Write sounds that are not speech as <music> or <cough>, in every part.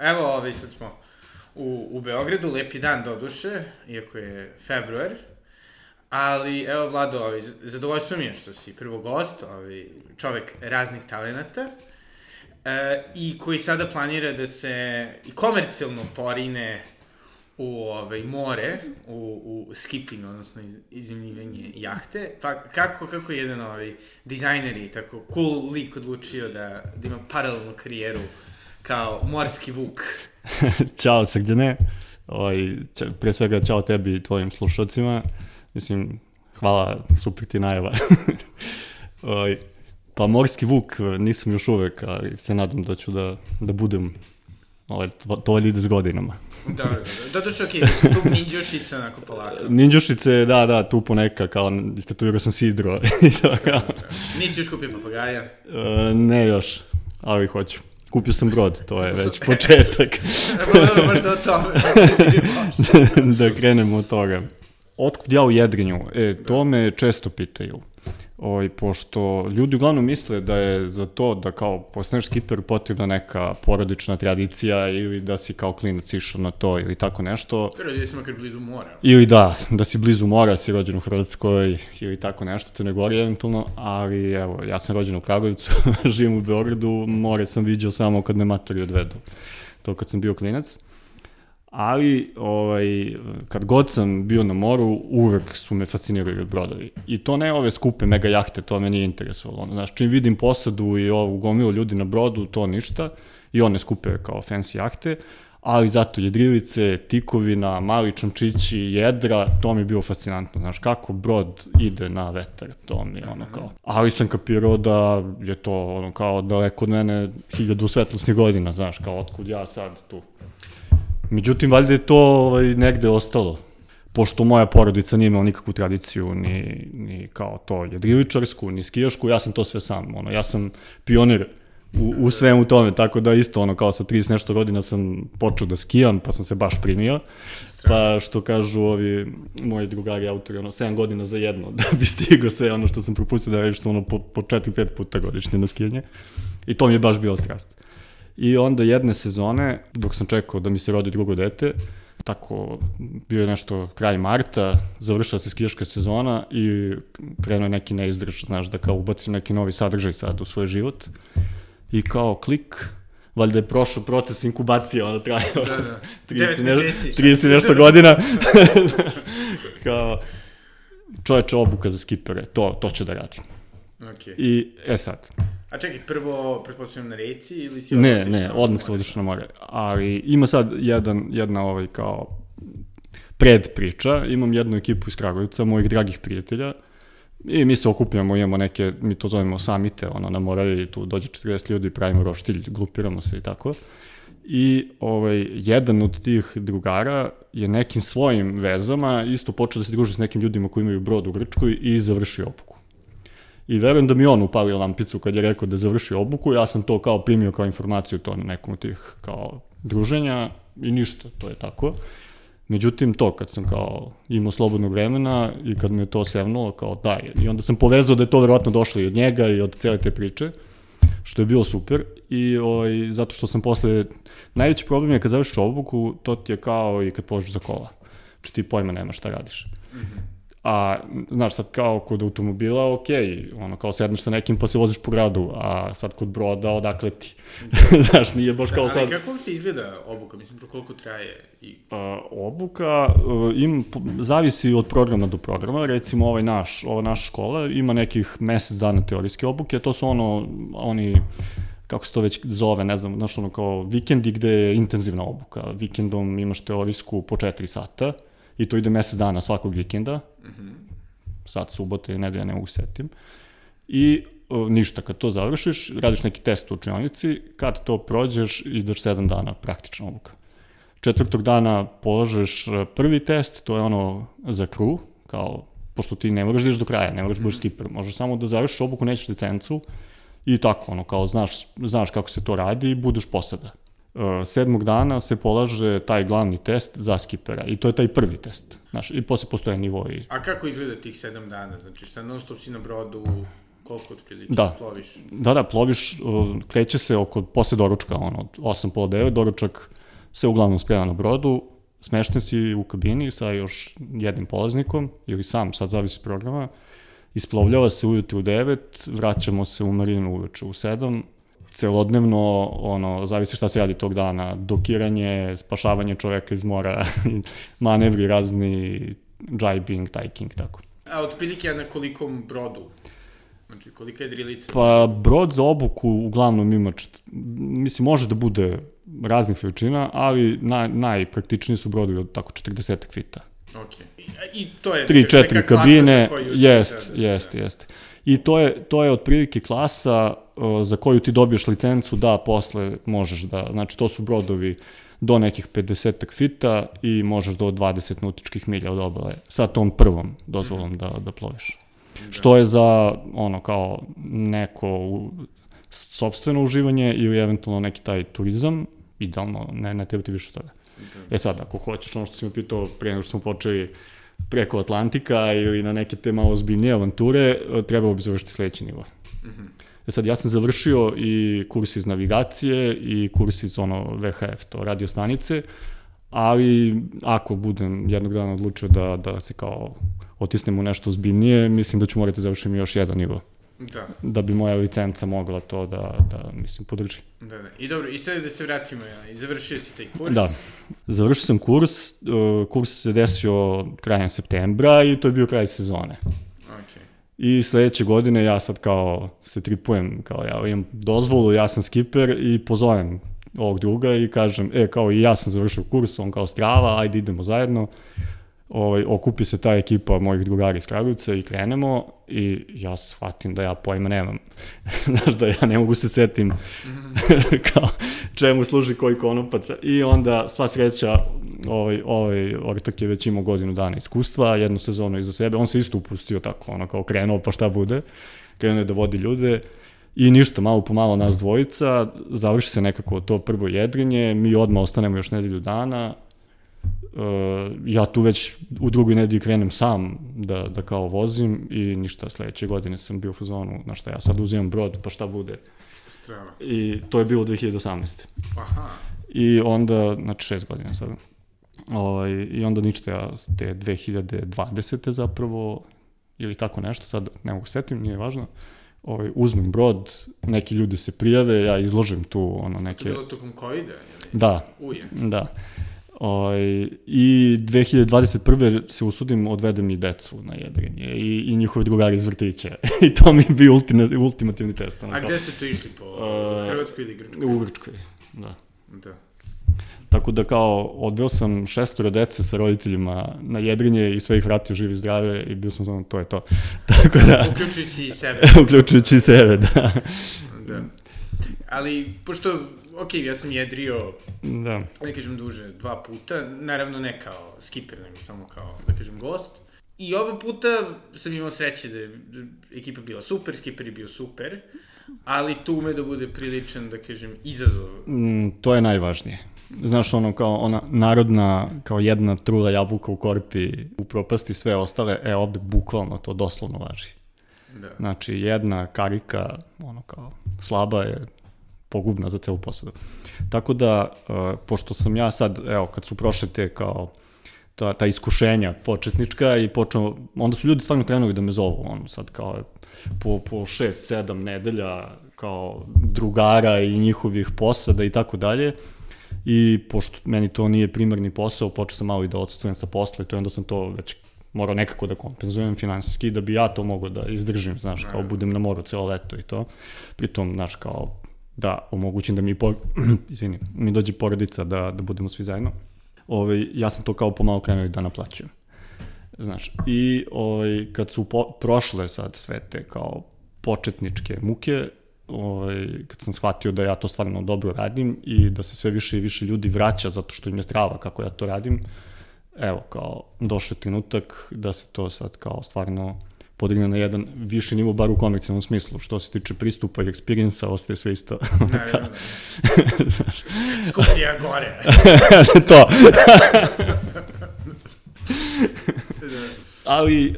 Evo, ovaj, sad smo u, u Beogradu, lepi dan do duše, iako je februar. Ali, evo, Vlado, ovaj, zadovoljstvo mi je što si prvo gost, ovaj, čovek raznih talenata, e, i koji sada planira da se i komercijalno porine u ovaj, more, u, u skipping, odnosno iz, izimljivanje jahte. Pa kako, kako jedan ovaj, dizajner i tako cool lik odlučio da, da ima paralelnu karijeru kao morski vuk? <laughs> Ćao, Srđane. Ovaj, pre svega, čao tebi i tvojim slušalcima. Mislim, hvala, super ti najava. <laughs> ovaj, pa morski vuk nisam još uvek, ali se nadam da ću da, da budem ovaj, to, to ide s godinama. <laughs> Da, da, da. Da, što okej, okay, tu ninđušice onako polako. Ninđušice, da, da, tu poneka, kao istatuirao sam sidro. Nisi još kupio papagaja? Uh, ne još, ali hoću. Kupio sam brod, to je već početak. <laughs> Možda o tome. da krenemo od toga. Otkud ja u jedrinju? E, to me često pitaju. Ovaj, pošto ljudi uglavnom misle da je za to da kao postaneš skiper potrebna neka porodična tradicija ili da si kao klinac išao na to ili tako nešto. Kada da si makar blizu mora. Ili da, da si blizu mora, si rođen u Hrvatskoj ili tako nešto, Crne Gori eventualno, ali evo, ja sam rođen u Kragujevcu, <laughs> živim u Beogradu, more sam viđao samo kad me matori odvedu. To kad sam bio klinac ali ovaj, kad god sam bio na moru, uvek su me fascinirali brodovi. I to ne ove skupe mega jahte, to me nije interesovalo. Znaš, čim vidim posadu i ovu gomilu ljudi na brodu, to ništa. I one skupe kao fancy jahte, ali zato jedrilice, tikovina, mali čamčići, jedra, to mi je bilo fascinantno, znaš, kako brod ide na vetar, to mi je ono kao. Ali sam kapirao da je to ono kao daleko od mene hiljadu svetlosnih godina, znaš, kao otkud ja sad tu. Međutim, valjda je to ovaj, negde ostalo. Pošto moja porodica nije imala nikakvu tradiciju, ni, ni kao to jedriličarsku, ni skijašku, ja sam to sve sam. Ono, ja sam pionir u, u svemu tome, tako da isto ono kao sa 30 nešto godina sam počeo da skijam, pa sam se baš primio. Pa što kažu ovi moji drugari autori, ono 7 godina za jedno, <laughs> da bi stigao sve ono što sam propustio da reći, ono po, po 4-5 puta godišnje na skijanje. I to mi je baš bilo strast. I onda jedne sezone, dok sam čekao da mi se rodi drugo dete, tako bio je nešto kraj marta, završila se skijaška sezona i krenuo je neki neizdrž, znaš, da kao ubacim neki novi sadržaj sad u svoj život. I kao klik, valjda je prošao proces inkubacije, onda traje da, da. <laughs> 30, ne, 30 nešto godina. <laughs> kao, čoveče obuka za skipere, to, to će da radim. Okay. I, e sad, A čekaj, prvo, pretpostavljam na reci ili si Ne, ne, odmah sam otišao na more. Ali ima sad jedan, jedna ovaj kao pred priča. Imam jednu ekipu iz Kragujevca, mojih dragih prijatelja. I mi se okupljamo, imamo neke, mi to zovemo samite, ono, na moravi, tu dođe 40 ljudi, pravimo roštilj, glupiramo se i tako. I ovaj, jedan od tih drugara je nekim svojim vezama isto počeo da se druži s nekim ljudima koji imaju brod u Grčkoj i završio obuku. I verujem da mi on upalio lampicu kad je rekao da završi obuku, ja sam to kao primio kao informaciju to na nekom od tih kao druženja i ništa, to je tako. Međutim, to kad sam kao imao slobodnog vremena i kad me to sevnulo, kao daj. I onda sam povezao da je to verovatno došlo i od njega i od cele te priče, što je bilo super. I ovaj, zato što sam posle, najveći problem je kad završiš obuku, to ti je kao i kad pođeš za kola. Znači ti pojma nemaš šta radiš. Mm -hmm. A, znaš, sad kao kod automobila, ok, ono, kao sedneš sa nekim pa se voziš po gradu, a sad kod broda, odakle ti? <laughs> znaš, nije baš kao sad... Ali kako uopšte izgleda obuka? Mislim, pro koliko traje? I... A, obuka uh, im, zavisi od programa do programa. Recimo, ovaj naš, ova naša škola ima nekih mesec dana teorijske obuke, to su ono, oni kako se to već zove, ne znam, znaš, ono kao vikendi gde je intenzivna obuka. Vikendom imaš teorijsku po 4 sata, i to ide mesec dana svakog vikenda, mm -hmm. sad subote i nedelja ne mogu setim. I o, ništa, kad to završiš, radiš neki test u učionici, kad to prođeš, ideš 7 dana praktično obuka. Četvrtog dana položeš e, prvi test, to je ono za crew, kao, pošto ti ne moraš da ideš do kraja, ne moraš da budeš mhm. skipper, možeš samo da završiš obuku, nećeš licencu, i tako, ono, kao, znaš, znaš kako se to radi i budeš posada. Uh, sedmog dana se polaže taj glavni test za skipera i to je taj prvi test. Znaš, i posle postoje nivoi. A kako izgleda tih sedam dana? Znači šta non stop si na brodu, koliko otprilike Da. ploviš? Da, da, ploviš, uh, kreće se oko, posle doručka, ono, od 8 pola 9, doručak se uglavnom sprema na brodu, smešten si u kabini sa još jednim polaznikom, ili sam, sad zavisi programa, isplovljava se ujutru u 9, vraćamo se u marinu uveče u 7, celodnevno, ono, zavisi šta se radi tog dana, dokiranje, spašavanje čoveka iz mora, <laughs> manevri razni, jibing, tajking, tako. A otprilike na kolikom brodu? Znači, kolika je drilica? Pa brod za obuku uglavnom ima, čet... mislim, može da bude raznih veličina, ali naj, najpraktičniji su brodovi od tako 40 fita. Ok. I, I to je... 3-4 neka klasa kabine, jest, da, da, da. jest, jest. I to je, to je otprilike klasa uh, za koju ti dobiješ licencu da posle možeš da, znači to su brodovi do nekih 50 fita i možeš do 20 nautičkih milja od obale sa tom prvom dozvolom da, da ploviš. Što je za ono kao neko u- sobstveno uživanje ili eventualno neki taj turizam, idealno, ne, ne treba ti više toga. E sad, ako hoćeš ono što si me pitao prije nego što smo počeli preko Atlantika ili na neke te malo ozbiljnije avanture, e, trebalo bi završiti sledeći nivo. E sad, ja sam završio i kurs iz navigacije i kurs iz ono VHF, to radio stanice, ali ako budem jednog dana odlučio da, da se kao otisnem u nešto ozbiljnije, mislim da ću morati da završim još jedan nivo, Da, da bi moja licenca mogla to da, da mislim, podrži. da, da. I dobro, i sad da se vratimo, ja, i završio si taj kurs. Da. Završio sam kurs, uh, kurs se desio krajem septembra i to je bio kraj sezone. Ok. I sledeće godine ja sad kao se tripujem, kao ja imam dozvolu, ja sam skiper i pozovem ovog druga i kažem, e, kao i ja sam završio kurs, on kao strava, ajde idemo zajedno. Ovaj, okupi se ta ekipa mojih drugara iz Kragujevca i krenemo i ja shvatim da ja pojma nemam. <laughs> Znaš da ja ne mogu se setim <laughs> kao čemu služi koji konopac. I onda sva sreća ovaj, ovaj ortak je već imao godinu dana iskustva, jednu sezonu iza sebe, on se isto upustio tako, ono kao krenuo pa šta bude, krenuo je da vodi ljude i ništa, malo po malo nas dvojica, završi se nekako to prvo jedrenje, mi odmah ostanemo još nedelju dana, Uh, ja tu već u drugoj nedelji krenem sam da, da kao vozim i ništa, sledeće godine sam bio u fazonu, na šta ja sad uzimam brod, pa šta bude. Strava. I to je bilo 2018. Aha. I onda, znači šest godina sad. Ovaj, I onda ništa, ja te 2020. zapravo, ili tako nešto, sad ne mogu se setim, nije važno, ovaj, uzmem brod, neki ljudi se prijave, ja izložim tu ono To je neke... bilo tokom COVID-a? Da, Uje. da. Ovaj, I 2021. se usudim, odvedem i decu na jedrenje i, i njihove drugari iz vrtića. <laughs> I to mi je bio ultima, ultimativni test. ono A gde ste to išli? Po E, Hrvatskoj ili Grčkoj? U Grčkoj, da. Da. Tako da kao odveo sam šestoro dece sa roditeljima na jedrenje i sve ih vratio živi zdrave i bio sam znam, to je to. <laughs> Tako da, Uključujući i sebe. <laughs> uključujući i sebe, da. Da. Ali, pošto, ok, ja sam jedrio, Da, ne kažem duže, dva puta, naravno ne kao skipper, nego samo kao, da kažem, gost. I oba puta sam imao sreće da je ekipa bila super, skipper je bio super, ali tu ume da bude priličan, da kažem, izazov. mm, to je najvažnije. Znaš, ono kao ona narodna, kao jedna trula jabuka u korpi u propasti sve ostale, e ovde bukvalno to doslovno važi. Da. Znači, jedna karika, ono kao, slaba je pogubna za celu posadu. Tako da, uh, pošto sam ja sad, evo, kad su prošle te kao, ta, ta iskušenja početnička i počeo, onda su ljudi stvarno krenuli da me zovu, ono sad kao po, po šest, sedam nedelja kao drugara i njihovih posada i tako dalje. I pošto meni to nije primarni posao, počeo sam malo i da odstujem sa posla i to onda sam to već morao nekako da kompenzujem finansijski da bi ja to mogao da izdržim, znaš, kao budem na moru celo leto i to. Pritom, znaš, kao da omogućim da mi, por... <clears throat> izvini, mi dođe porodica da, da budemo svi zajedno. Ove, ja sam to kao pomalo krenuo da naplaćujem. Znaš, i ovaj, kad su po, prošle sad sve te kao početničke muke, ovaj, kad sam shvatio da ja to stvarno dobro radim i da se sve više i više ljudi vraća zato što im je strava kako ja to radim, evo, kao, došao trenutak da se to sad kao stvarno podigne na jedan viši nivo, bar u komercijalnom smislu. Što se tiče pristupa i experience ostaje sve isto. <laughs> Naravno. <laughs> Skuplja gore. <laughs> to. Ali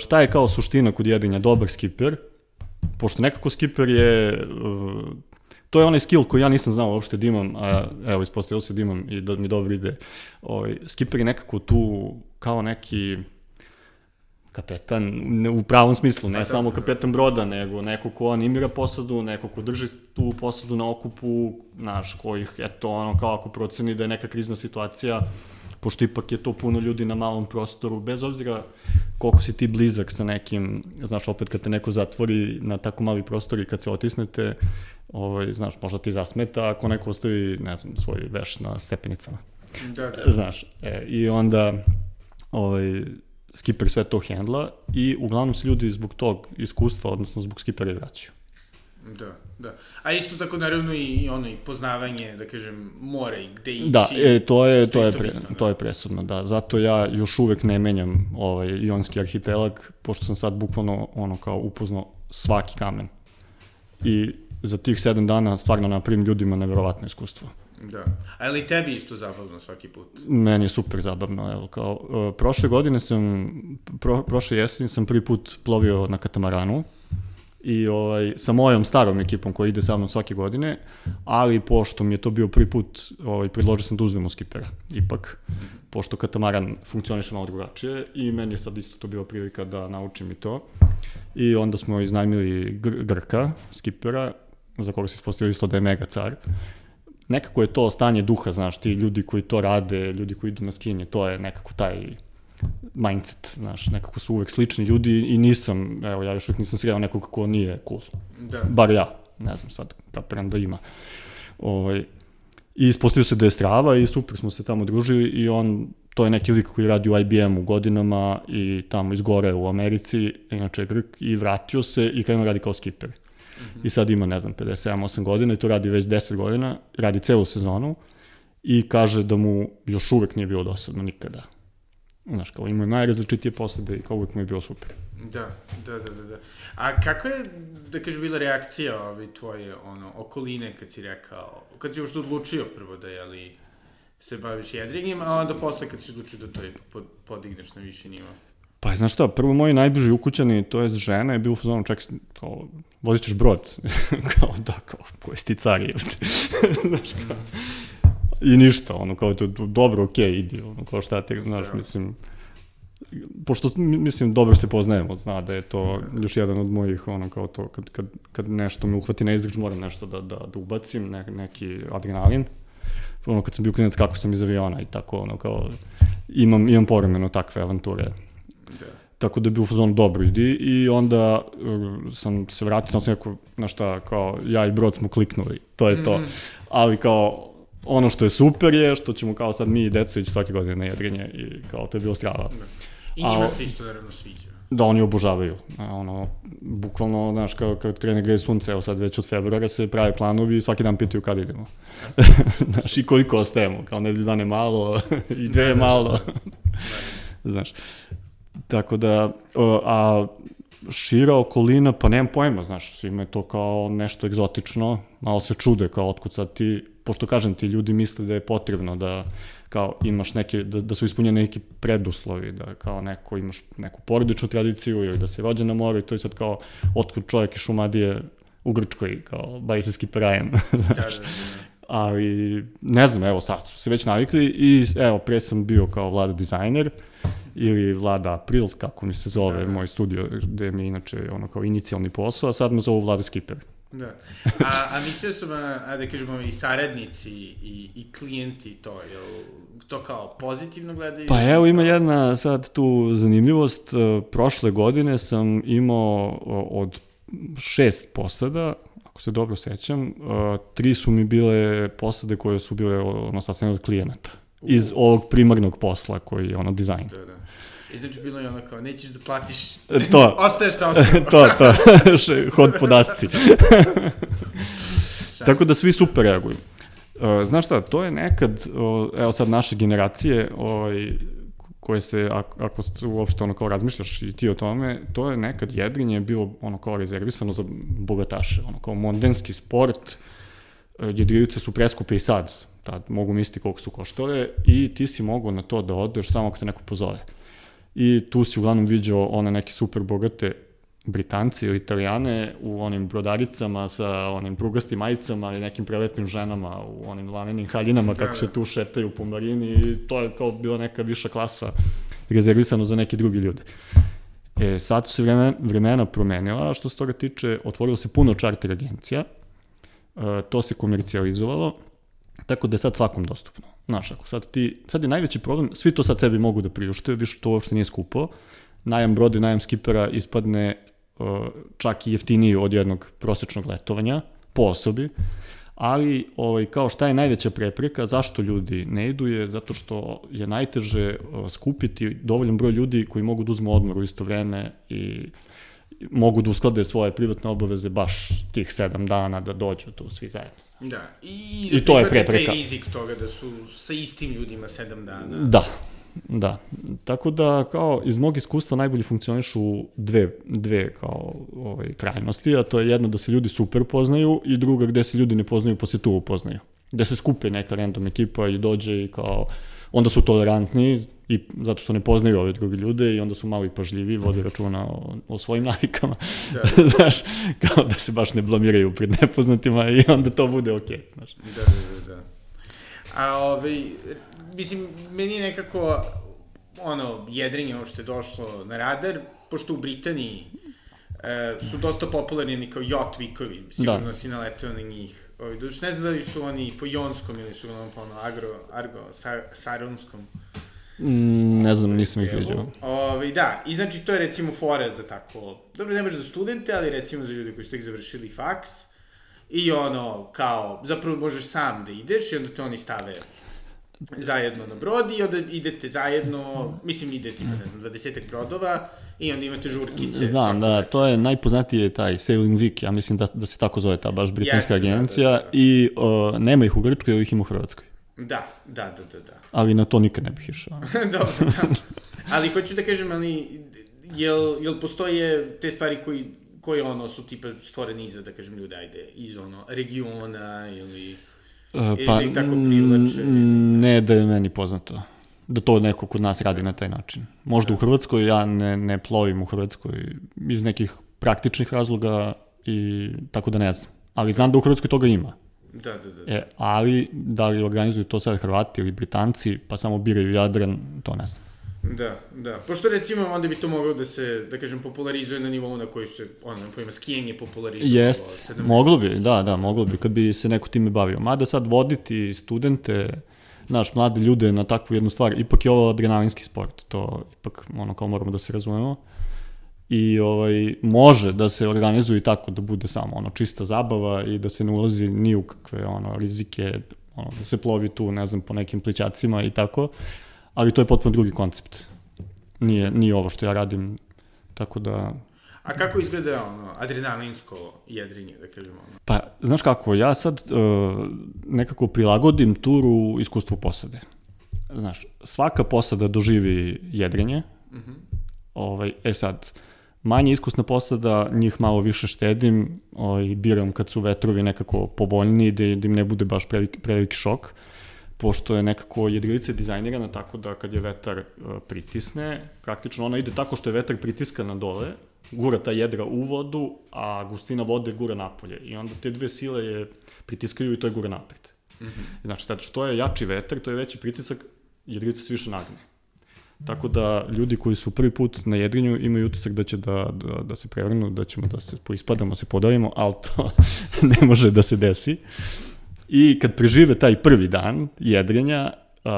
šta je kao suština kod jedinja? Dobar skiper, pošto nekako skiper je, to je onaj skill koji ja nisam znao uopšte da imam, a evo, ispostavilo se da imam i da mi dobro ide. Ovaj, skiper je nekako tu kao neki kapetan ne, u pravom smislu, ne samo kapetan broda, nego neko ko animira posadu, neko ko drži tu posadu na okupu, naš, kojih, eto, ono, kao ako proceni da je neka krizna situacija, pošto ipak je to puno ljudi na malom prostoru, bez obzira koliko si ti blizak sa nekim, znaš, opet kad te neko zatvori na tako mali prostor i kad se otisnete, ovaj, znaš, možda ti zasmeta ako neko ostavi, ne znam, svoj veš na stepenicama. Da, da. Znaš, e, i onda ovaj, skipper sve to hendla i uglavnom se ljudi zbog tog iskustva, odnosno zbog skipera i vraćaju. Da, da. A isto tako naravno i ono i poznavanje, da kažem, mora i gde ići. Da, e, to je, to je, pre, bitno, da. to je presudno, da. Zato ja još uvek ne menjam ovaj ionski arhipelag, pošto sam sad bukvalno ono kao upoznao svaki kamen. I za tih sedam dana stvarno napravim ljudima neverovatno iskustvo. Da. A li tebi isto zabavno svaki put? Meni je super zabavno, evo, kao, uh, prošle godine sam, pro, prošle jeseni sam prvi put plovio na katamaranu, i ovaj, sa mojom starom ekipom koja ide sa mnom svake godine, ali pošto mi je to bio prvi put, ovaj, predložio sam da uzmemo skipera, ipak, pošto katamaran funkcioniše malo drugačije i meni je sad isto to bila prilika da naučim i to. I onda smo iznajmili Gr Grka, skipera, za koga se ispostavio isto da je mega car. Nekako je to stanje duha, znaš, ti ljudi koji to rade, ljudi koji idu na skinje, to je nekako taj mindset, znaš, nekako su uvek slični ljudi i nisam, evo, ja još uvijek nisam sreo nekog ko nije cool. Da. Bar ja, ne znam sad, kapiram da ima. Ovaj, I ispostavio se da je strava i super smo se tamo družili i on, to je neki lik koji radi u IBM-u godinama i tamo izgore u Americi, inače je Grk, i vratio se i krenuo radi kao skipper. Mm -hmm. I sad ima, ne znam, 57-8 godina i to radi već 10 godina, radi celu sezonu i kaže da mu još uvek nije bilo dosadno nikada Znaš, kao imaju najrazličitije posade i kao uvijek mi je bilo super. Da, da, da, da, da. A kako je, da kažeš, bila reakcija ovi tvoje, ono, okoline kad si rekao, kad si uopšte odlučio prvo da, jeli, se baviš jedrenjem, a onda posle kad si odlučio da to pod, podigneš na više nivo? Pa, znaš šta, prvo moji najbliži ukućani, to je žena, je bio u fazonu, čekaj, kao, vozit ćeš brod. <laughs> kao, da, kao, koji si ti car je. <laughs> znaš, kao, I ništa, ono, kao to, dobro, okej, okay, idi, ono, kao šta te, znaš, mislim, pošto, mislim, dobro se poznajemo, zna da je to još jedan od mojih, ono, kao to, kad, kad, kad nešto me uhvati na izdrž, moram nešto da, da, da ubacim, ne, neki adrenalin, ono, kad sam bio klinac, kako sam iz aviona i tako, ono, kao, imam, imam povremeno takve avanture. Tako da je bio fazon dobro idi i onda uh, sam se vratio, sam sam rekao, znaš šta, kao, ja i brod smo kliknuli, to je to. Mm. Ali kao, ono što je super je što ćemo kao sad mi i deca ići svake godine na jedrenje i kao to je bilo strava. Da. I njima A, se isto naravno sviđa. Da, oni obožavaju. Ono, bukvalno, znaš, kao, kad krene greje sunce, evo sad već od februara se prave planovi i svaki dan pitaju kad idemo. <laughs> znaš, i koliko ostajemo, kao nedelju dane malo <laughs> i dve da, malo. Da, da. znaš, tako da, a šira okolina, pa nemam pojma, znaš, svima je to kao nešto egzotično, malo se čude kao otkud sad ti pošto kažem ti, ljudi misle da je potrebno da kao imaš neke, da, da su ispunjeni neki preduslovi, da kao neko imaš neku porodičnu tradiciju ili da se rođe na moru i to je sad kao otkud čovjek iz Šumadije u Grčkoj, kao bavi se skiperajem. <laughs> da, da, da. Ali, ne znam, evo sad su se već navikli i evo, pre sam bio kao vlada dizajner ili vlada April, kako mi se zove da, da. moj studio, gde mi je inače ono kao inicijalni posao, a sad me zovu vlada skiper. Da. A, a mislio su, a da kažemo, i saradnici i, i klijenti to, jel, to kao pozitivno gledaju? Pa evo ima jedna sad tu zanimljivost. E, prošle godine sam imao od šest posada, ako se dobro sećam, e, tri su mi bile posade koje su bile ono sastavljene od klijenata. Iz ovog primarnog posla koji je ono dizajn. Da, da. I znači bilo je ono kao, nećeš da platiš, to. <laughs> ostaješ šta ostaješ. <laughs> to, to, <laughs> hod po dasci. Tako da svi super reaguju. Uh, znaš šta, to je nekad, evo sad naše generacije, ovaj, koje se, ako, uopšte ono kao razmišljaš i ti o tome, to je nekad jedrinje bilo ono kao rezervisano za bogataše, ono kao mondenski sport, uh, jedrilice su preskupe i sad, tad mogu misliti koliko su koštale i ti si mogao na to da odeš samo ako te neko pozove i tu si uglavnom viđao one neke super bogate Britanci ili Italijane u onim brodaricama sa onim prugastim majicama i nekim prelepim ženama u onim lanenim haljinama kako da, se tu šetaju po marini i to je kao bila neka viša klasa rezervisano za neke drugi ljude. E, sad su se vremena, vremena promenila, što se toga tiče, otvorilo se puno čarter agencija, e, to se komercijalizovalo, tako da je sad svakom dostupno. Znaš, ako sad ti, sad je najveći problem, svi to sad sebi mogu da priušte, više to uopšte nije skupo, najam broda i najam skipera ispadne uh, čak i jeftiniji od jednog prosečnog letovanja po osobi, ali ovaj, kao šta je najveća prepreka, zašto ljudi ne idu je zato što je najteže uh, skupiti dovoljan broj ljudi koji mogu da uzmu odmor u isto vreme i mogu da usklade svoje privatne obaveze baš tih sedam dana da dođu tu svi zajedno. Da, i, I to je prepreka. rizik toga da su sa istim ljudima sedam dana. Da, Da, tako da kao iz mog iskustva najbolje funkcionišu dve, dve kao ovaj, krajnosti, a to je jedna da se ljudi super poznaju i druga gde se ljudi ne poznaju pa se tu upoznaju. Gde se skupe neka random ekipa i dođe i kao onda su tolerantni i zato što ne poznaju ove druge ljude i onda su malo i pažljivi, vode računa o, o svojim <laughs> navikama. Da. <laughs> znaš, kao da se baš ne blamiraju pred nepoznatima i onda to bude okej, okay, znaš. Da, da, da. da. A ovaj, mislim, meni je nekako ono, jedrenje ovo što je došlo na radar, pošto u Britaniji e, su dosta popularni kao yacht weekovi, sigurno da. si naleteo na njih. Ovi, duš, ne znam da li su oni po jonskom ili su ono po ono agro, argo, sar, saronskom. Mm, ne znam, nisam ih vidio. Ove, da, i znači to je recimo fora za tako, dobro ne baš za studente, ali recimo za ljude koji su tek završili faks, i ono, kao, zapravo možeš sam da ideš i onda te oni stave zajedno na brod i onda idete zajedno, mislim ide tipa, ne znam, 20 brodova i onda imate žurkice. Znam, da, to je najpoznatije taj Sailing Week, ja mislim da, da se tako zove ta baš britanska Jeste, agencija da, da, da. i uh, nema ih u Grčkoj, ili ih ima u Hrvatskoj. Da, da, da, da, da. Ali na to nikad ne bih išao. <laughs> <laughs> Dobro, da. Ali hoću da kažem, ali, jel, jel postoje te stvari koji koji ono su tipa stvoreni iza, da kažem, ljude, ajde, iz ono, regiona ili... Uh, pa, ili tako privlače? Ne da je meni poznato da to neko kod nas radi na taj način. Možda da. u Hrvatskoj, ja ne, ne plovim u Hrvatskoj iz nekih praktičnih razloga i tako da ne znam. Ali znam da u Hrvatskoj toga ima. Da, da, da. E, ali da li organizuju to sad Hrvati ili Britanci, pa samo biraju Jadran, to ne znam. Da, da. Pošto recimo onda bi to moglo da se, da kažem, popularizuje na nivou na koji se, ono, na pojma skijanje popularizuje. Jest, moglo bi, da, da, moglo bi, kad bi se neko time bavio. Mada sad voditi studente, znaš, mlade ljude na takvu jednu stvar, ipak je ovo adrenalinski sport, to ipak, ono, kao moramo da se razumemo. I ovaj, može da se organizuje tako da bude samo ono čista zabava i da se ne ulazi ni u kakve ono rizike, ono, da se plovi tu, ne znam, po nekim plićacima i tako ali to je potpuno drugi koncept. Nije, nije ovo što ja radim, tako da... A kako izgleda ono, adrenalinsko jedrenje, da kažemo? Ono? Pa, znaš kako, ja sad uh, nekako prilagodim turu iskustvu posade. Znaš, svaka posada doživi jedrenje, mhm. -huh. ovaj, e sad, manje iskusna posada, njih malo više štedim, ovaj, biram kad su vetrovi nekako povoljni, da, da im ne bude baš preveliki, preveliki šok. Pošto je nekako jedrilica dizajnirana tako da kad je vetar uh, pritisne, praktično ona ide tako što je vetar pritiska na dole, gura ta jedra u vodu, a gustina vode gura napolje. I onda te dve sile je pritiskaju i to je gura napred. Mm -hmm. Znači, sad što je jači vetar, to je veći pritisak, jedrilica se više nagne. Tako da ljudi koji su prvi put na jedrinju imaju utisak da će da, da, da se prevrnu, da ćemo da se poispadamo, se podavimo, ali to <laughs> ne može da se desi. I kad prežive taj prvi dan jedrenja, uh,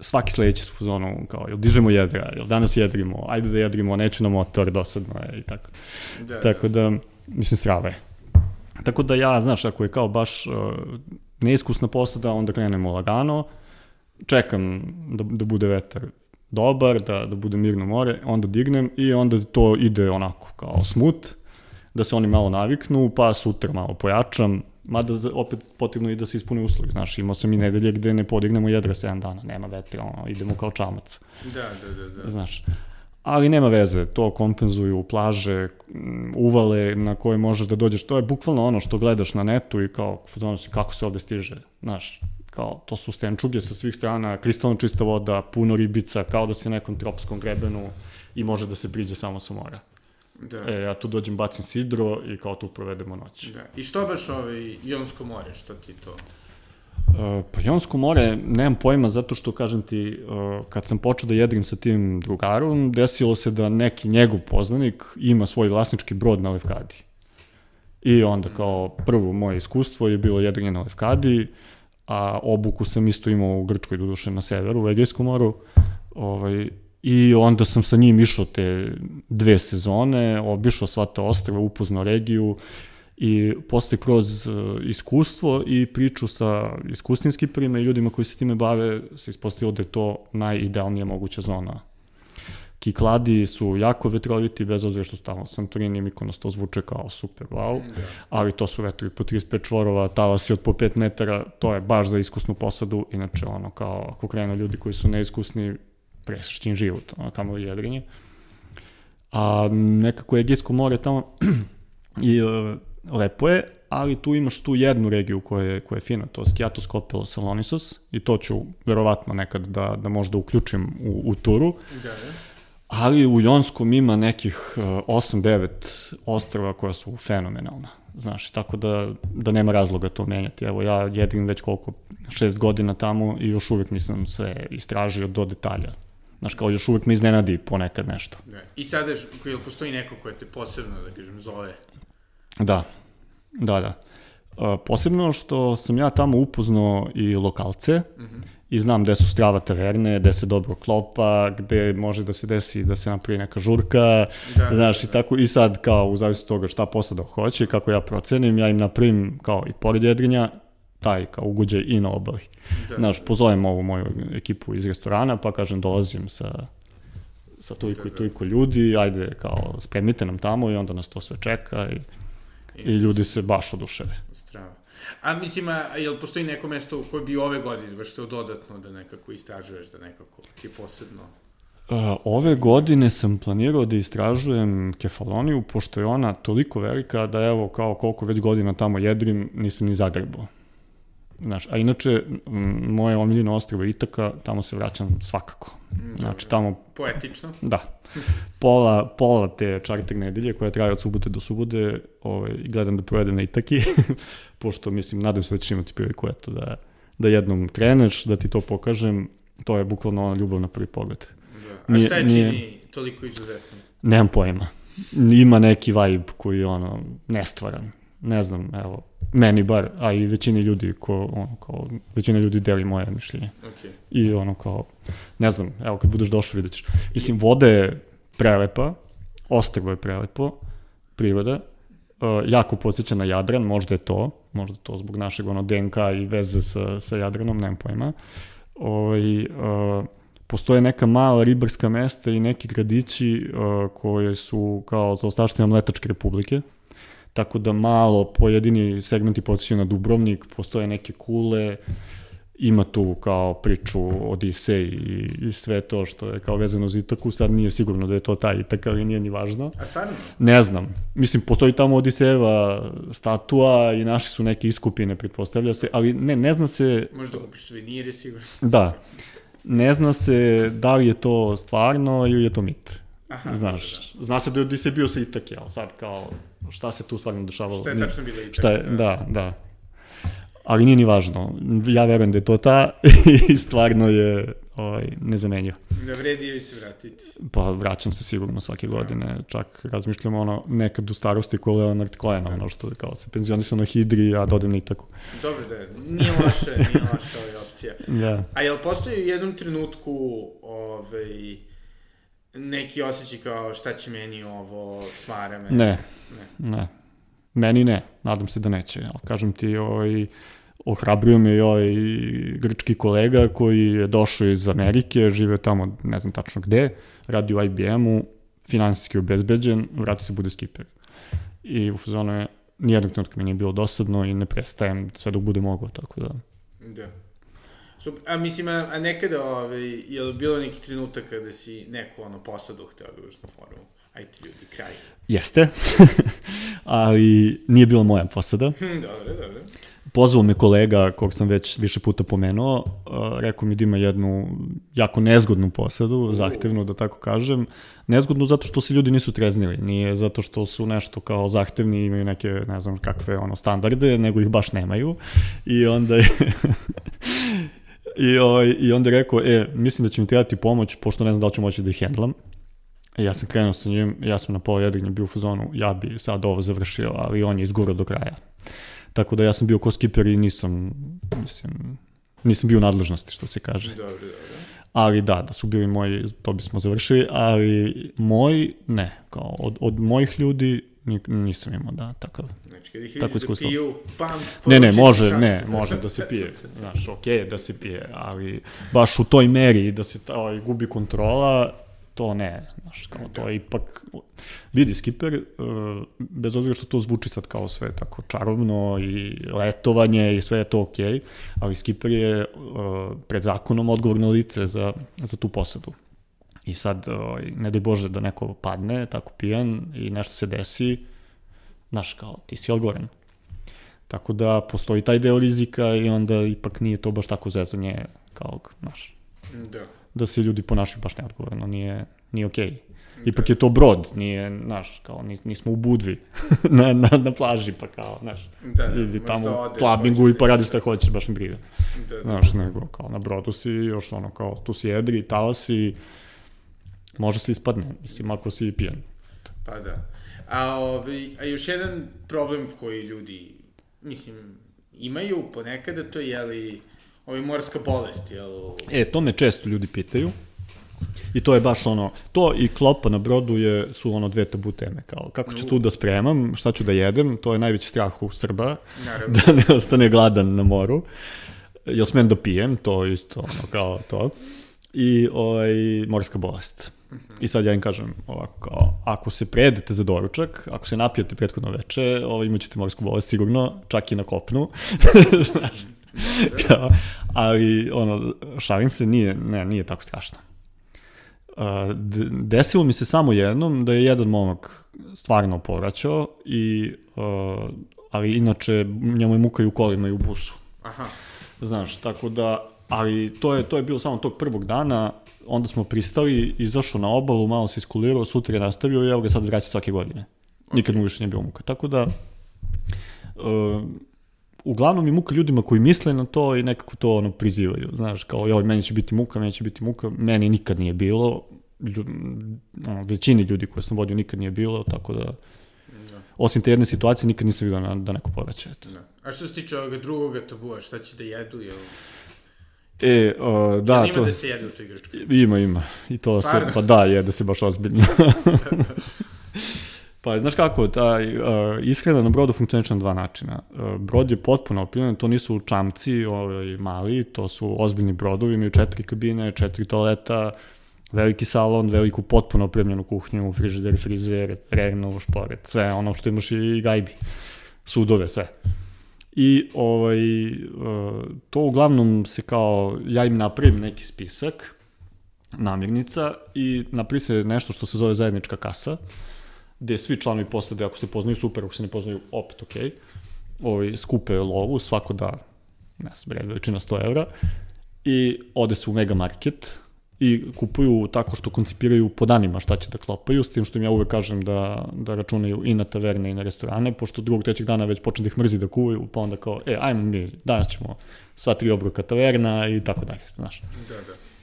svaki sledeći su u fazonu kao, jel dižemo jedra, jel danas jedrimo, ajde da jedrimo, neću na motor, dosadno je i tako. Da, tako da, mislim, strava je. Tako da ja, znaš, ako je kao baš uh, neiskusna posada, onda krenemo lagano, čekam da, da bude vetar dobar, da, da bude mirno more, onda dignem i onda to ide onako kao smut, da se oni malo naviknu, pa sutra malo pojačam, Mada opet potrebno i da se ispune uslovi, znaš, imao sam i nedelje gde ne podignemo jedra 7 dana, nema vetra, ono, idemo kao čamac. Da, da, da, da. Znaš, ali nema veze, to kompenzuju plaže, uvale na koje možeš da dođeš, to je bukvalno ono što gledaš na netu i kao, kako se ovde stiže, znaš, kao, to su stenčuge sa svih strana, kristalno čista voda, puno ribica, kao da na nekom tropskom grebenu i može da se priđe samo sa mora. Da. E, ja tu dođem, bacim sidro i kao tu provedemo noć. Da. I što baš ovaj Jonsko more, što ti to? Uh, pa Jonsko more, nemam pojma, zato što, kažem ti, uh, kad sam počeo da jedrim sa tim drugarom, desilo se da neki njegov poznanik ima svoj vlasnički brod na Levkadi. I onda kao prvo moje iskustvo je bilo jedrenje na Levkadi, a obuku sam isto imao u Grčkoj, doduše na severu, u Egejskom moru. Ovaj, I onda sam sa njim išao te dve sezone, obišao sva ta ostrava, upoznao regiju i posle kroz uh, iskustvo i priču sa iskustinskim prima i ljudima koji se time bave se ispostavilo da je to najidealnija moguća zona. Kikladi su jako vetroviti, bez obzira što stavno Santorini i Mikonos to zvuče kao super wow, Da. ali to su vetrovi po 35 čvorova, talasi od po 5 metara, to je baš za iskusnu posadu, inače ono kao ako krenu ljudi koji su neiskusni, presršćin život, ono, kamo jedrenje. A nekako Egejsko more tamo <clears throat> i uh, lepo je, ali tu imaš tu jednu regiju koja je, koja je fina, to je Skiatos Kopelo Salonisos i to ću verovatno nekad da, da možda uključim u, u turu. Da, da. Ali u Jonskom ima nekih uh, 8-9 ostrava koja su fenomenalna. Znaš, tako da, da nema razloga to menjati. Evo, ja jedrim već koliko, šest godina tamo i još uvek nisam sve istražio do detalja. Znaš, kao još uvek me iznenadi ponekad nešto. Da. I sada, jel postoji neko koje te posebno, da kažem, zove? Da, da, da. Uh, posebno što sam ja tamo upoznao i lokalce mm -hmm. I znam gde su strava taverne, gde se dobro klopa, gde može da se desi da se napravi neka žurka, Da, da, znaš, da, i tako, i sad kao u zavisnosti toga šta posada hoće, kako ja procenim, ja im napravim kao i pored jedrinja, taj kao ugođaj i na obali. Da. Znaš, pozovem ovu moju ekipu iz restorana, pa kažem dolazim sa sa toliko Da, i da. toliko ljudi, ajde kao spremite nam tamo i onda nas to sve čeka i, i ljudi se baš oduševe. Strava. A mislim, a, jel postoji neko mesto koje bi ove godine baš to dodatno da nekako istražuješ, da nekako ti posebno? Uh, ove godine sam planirao da istražujem kefaloniju, pošto je ona toliko velika da evo kao koliko već godina tamo jedrim, nisam ni zagrebao. Znaš, a inače, moje omiljeno ostrvo je Itaka, tamo se vraćam svakako. Znači, tamo, Poetično. da, pola, pola te čarter nedelje koja traje od subote do subote, ovaj, gledam da provedem na Itaki, <laughs> pošto, mislim, nadam se da ćeš imati priliku, eto, da, da jednom kreneš, da ti to pokažem, to je bukvalno ona ljubav na prvi pogled. Da. A šta je nije- čini toliko izuzetno? Nemam pojma. Ima neki vibe koji je ono nestvaran. Ne znam, evo, meni bar, a i većini ljudi ko, ono, kao, većina ljudi deli moje mišljenje. Okay. I ono kao, ne znam, evo kad budeš došao vidjet ćeš. Mislim, voda je prelepa, ostrvo je prelepo, priroda, uh, jako podsjeća na Jadran, možda je to, možda to zbog našeg ono DNK i veze sa, sa Jadranom, nemam pojma. Ovaj, uh, postoje neka mala ribarska mesta i neki gradići uh, koje su kao za ostavštine Mletačke republike, tako da malo pojedini segmenti podsjećaju na Dubrovnik, postoje neke kule, ima tu kao priču Odisej i, i sve to što je kao vezano za Itaku, sad nije sigurno da je to taj Itak, ali nije ni važno. A stvarno? Ne znam, mislim, postoji tamo Odisejeva statua i naši su neke iskupine, pretpostavlja se, ali ne, ne zna se, Možda kupiš suvenire, sigurno. da, ne zna se da li je to stvarno ili je to mit. Aha, Znaš, zna se da je Odisej bio sa Itake, ali sad kao, šta se tu stvarno dešavalo? Šta je tačno bila i Šta je, da, da. Ali nije ni važno. Ja verujem da je to ta <laughs> i stvarno je ovaj, nezamenjiv. Da vredi joj se vratiti. Pa vraćam se sigurno svake godine. Čak razmišljam ono, nekad u starosti ko Leonard Cohen, ono što kao se penzionisao na Hidri, a dodem na Itaku. Dobro da, nije loše, nije loša <laughs> ova opcija. Da. A jel postoji u jednom trenutku ovaj, neki osjećaj kao šta će meni ovo, smara me? Ne, Ne. ne. Meni ne, nadam se da neće. Ali kažem ti, ovaj, ohrabrio me i ovaj grčki kolega koji je došao iz Amerike, žive tamo, ne znam tačno gde, radi u IBM-u, finansijski obezbeđen, vrati se bude skiper. I u fazonu je, nijednog trenutka mi nije bilo dosadno i ne prestajem sve dok bude mogao, tako da... Da. A mislim, a, a nekada, ovaj, je li bilo neki trenutak kada si neku ono posadu hteo da uđeš na forumu? Ajde ljudi, kraj. Jeste, <laughs> ali nije bila moja posada. Hm, dobro, dobro. pozvao me kolega, kog sam već više puta pomenuo, uh, rekao mi da ima jednu jako nezgodnu posadu, zahtevnu da tako kažem. Nezgodnu zato što se ljudi nisu treznili, nije zato što su nešto kao zahtevni i imaju neke, ne znam kakve ono standarde, nego ih baš nemaju. I onda je... <laughs> I, ovaj, I onda je rekao, e, mislim da će mi trebati pomoć, pošto ne znam da li ću moći da ih hendlam. I ja sam krenuo sa njim, ja sam na pola jedinja bio u fazonu, ja bi sad ovo završio, ali on je izgurao do kraja. Tako da ja sam bio ko skiper i nisam, mislim, nisam bio u nadležnosti, što se kaže. Dobro, dobro. Ali da, da su bili moji, to bismo završili, ali moj, ne, kao od, od mojih ljudi nisam imao, da, takav. Znači, kad ih Tako vidiš da piju, pam, Ne, ne, može, šanse. ne, može da se <laughs> pije. Znaš, okej je da se pije, ali baš u toj meri da se ta, ovaj, gubi kontrola, to ne, znaš, kao to je ipak, vidi, skiper, uh, bez obzira što to zvuči sad kao sve tako čarovno i letovanje i sve je to okej, ali skiper je uh, pred zakonom odgovorno lice za, za tu posadu. I sad, uh, ne daj Bože da neko padne tako pijan i nešto se desi, znaš, kao, ti si odgovoran. Tako da postoji taj deo rizika i onda ipak nije to baš tako zezanje kao, znaš, Da. da se ljudi ponašaju baš neodgovorno, nije, nije okej. Okay. Ipak je to brod, nije, znaš, kao, nis, nismo u Budvi <laughs> na, na, na plaži, pa kao, znaš, Da, da, ili tamo u odeš, klabingu i pa radiš šta hoćeš, baš mi briga. Da, da. Znaš, nego, kao, na brodu si, još ono, kao, tu si jedri, talasi, može se ispadne, mislim, ako si pijan. Pa da. A, ovaj, a još jedan problem koji ljudi, mislim, imaju ponekada, to je, jeli, ovaj morska bolest, jel? E, to me često ljudi pitaju. I to je baš ono, to i klopa na brodu je, su ono dve tabu teme, kao kako ću tu da spremam, šta ću da jedem, to je najveći strah u Srba, Naravno. <laughs> da ne ostane gladan na moru. Jel smem da pijem, to isto ono kao to. I ovaj, morska bolest. I sad ja im kažem ovako, kao, ako se prejedete za doručak, ako se napijete prethodno veče, ovaj, imat ćete morsku bolest sigurno, čak i na kopnu. Znaš, <laughs> kao, ali, ono, šalim se, nije, ne, nije tako strašno. Uh, desilo mi se samo jednom da je jedan momak stvarno povraćao i uh, ali inače njemu je muka i u kolima i u busu. Aha. Znaš, tako da, ali to je, to je bilo samo tog prvog dana, onda smo pristali, izašao na obalu, malo se iskulirao, sutra je nastavio i evo ga sad vraća svake godine. Nikad mu više nije bilo muka. Tako da, uh, uglavnom je muka ljudima koji misle na to i nekako to ono prizivaju, znaš, kao joj, meni će biti muka, meni će biti muka, meni nikad nije bilo, Lju, ono, većini ljudi koje sam vodio nikad nije bilo, tako da, osim te jedne situacije, nikad nisam vidio na, da neko povraća. Da. A što se tiče ovoga drugoga tabua, šta će da jedu, jel? E, uh, da, Jel ima to... da se jede u toj Grčkoj? Ima, ima. I to Stvarno? se, pa da, je da se baš ozbiljno. <laughs> pa, znaš kako, taj, uh, ishrana na brodu funkcioniše na dva načina. Uh, brod je potpuno opremljen, to nisu čamci ovaj, mali, to su ozbiljni brodovi, imaju četiri kabine, četiri toaleta, veliki salon, veliku potpuno opremljenu kuhnju, frižider, frizer, rernu, šporet, sve ono što imaš i gajbi, sudove, sve. I ovaj, uh, to uglavnom se kao, ja im napravim neki spisak namirnica i napravi se nešto što se zove zajednička kasa, gde svi članovi posade, ako se poznaju, super, ako se ne poznaju, opet ok, ovaj, skupe lovu, svako da, ne znam, veličina 100 evra, i ode se u mega market, i kupuju tako što koncipiraju po danima šta će da klopaju, s tim što im ja uvek kažem da, da računaju i na taverne i na restorane, pošto drugog, trećeg dana već počne da ih mrzi da kuvaju, pa onda kao, e, ajmo mi, danas ćemo sva tri obroka taverna i tako dalje, znaš. Da, da.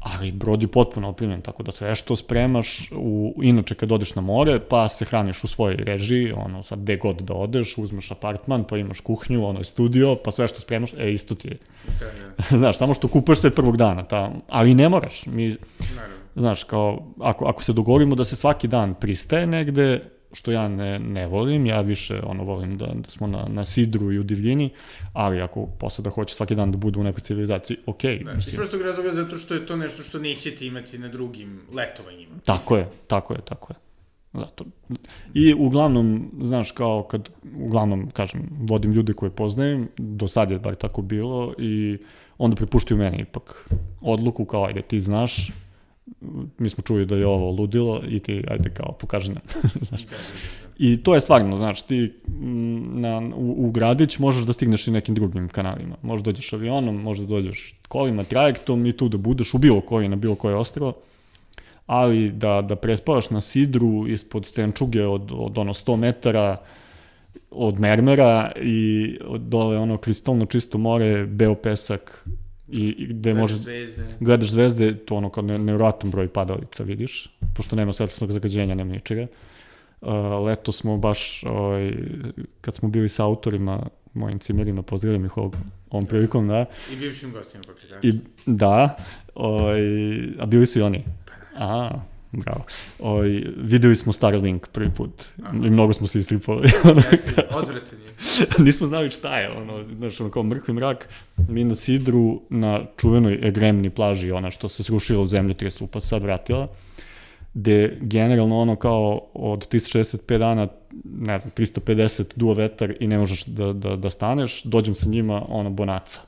Ali brod je potpuno opremljen, tako da sve što spremaš, u, inače kad odeš na more, pa se hraniš u svojoj režiji, ono sad gde god da odeš, uzmeš apartman, pa imaš kuhnju, ono studio, pa sve što spremaš, e, isto ti je. Da, <laughs> da. Znaš, samo što kupuješ sve prvog dana, ta, ali ne moraš. Mi, Naravno. znaš, kao, ako, ako se dogovorimo da se svaki dan pristaje negde, što ja ne, ne volim, ja više ono volim da, da smo na, na sidru i u divljini, ali ako posada hoće svaki dan da bude u nekoj civilizaciji, ok, Da. Iz mislim. prostog razloga zato što je to nešto što nećete imati na drugim letovanjima. Tako je, tako je, tako je. Zato. I uglavnom, znaš, kao kad, uglavnom, kažem, vodim ljude koje poznajem, do sad je bar tako bilo i onda prepuštaju meni ipak odluku kao, ajde, ti znaš, mi smo čuli da je ovo ludilo i ti, ajde kao, pokaži nam. <laughs> znaš. Da, da, da. I to je stvarno, znaš, ti mm, na, u, u gradić možeš da stigneš i nekim drugim kanalima. Možda dođeš avionom, možda dođeš kolima, trajektom i tu da budeš u bilo koji, na bilo koje ostrvo. Ali da, da prespavaš na sidru ispod stenčuge od, od ono 100 metara, od mermera i od dole ono kristalno čisto more, beo pesak i, i gde Gledaš može Zvezde. gledaš zvezde, to ono kao ne, nevjerojatan broj padalica vidiš, pošto nema svetlosnog zagađenja, nema ničega. Uh, leto smo baš, ovaj, kad smo bili sa autorima, mojim cimerima, pozdravim ih ovog, ovom prilikom, da, I bivšim gostima pokretača. i da, ovaj, a bili su i oni. A, bravo. Ovaj, videli smo Starlink prvi put Aha. i mnogo smo se istripovali. Jeste, <laughs> odvratan je. <laughs> Nismo znali šta je, ono, znaš, ono kao mrkvi mrak, mi na Sidru, na čuvenoj egremni plaži, ona što se srušila u zemljotresu, pa se sad vratila, gde generalno ono kao od 365 dana, ne znam, 350 duo vetar i ne možeš da, da, da staneš, dođem sa njima, ono, bonaca.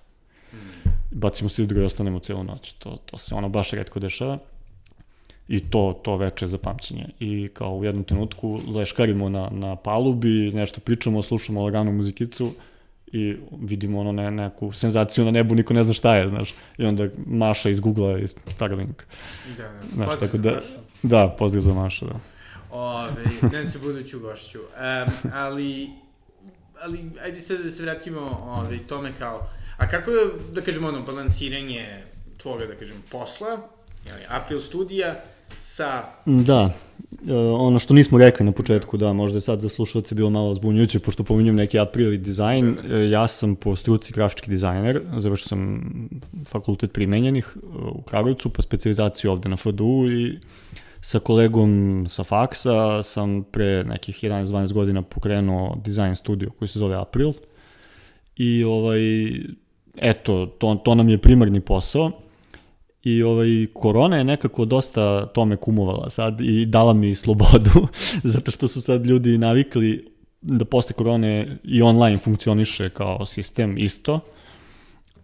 Bacimo sidru i ostanemo cijelu noć. To, to se ono baš redko dešava. I to, to veče za pamćenje. I kao u jednom trenutku leškarimo na, na palubi, nešto pričamo, slušamo laganu muzikicu i vidimo ono ne, neku senzaciju na nebu, niko ne zna šta je, znaš. I onda Maša iz Google-a iz Starlink. Da, da. Znaš, Pozdrav tako za da- Mašu. Da, pozdrav za Mašu, da. Ove, ne se buduću gošću. Um, ali, ali, ajde sad da se vratimo ove, tome kao, a kako je, da kažemo, ono, balansiranje tvoga, da kažem, posla, jeli, April studija, sa, Da, e, ono što nismo rekli na početku, da, možda je sad za slušalce bilo malo zbunjujuće, pošto pominjem neki april i dizajn, e, ja sam po struci grafički dizajner, završio sam fakultet primenjenih e, u Kragujevcu, pa specializaciju ovde na FDU i sa kolegom sa faksa sam pre nekih 11-12 godina pokrenuo dizajn studio koji se zove April. I ovaj, eto, to, to nam je primarni posao. I ovaj, korona je nekako dosta tome kumovala sad i dala mi slobodu, <laughs> zato što su sad ljudi navikli da posle korone i online funkcioniše kao sistem isto,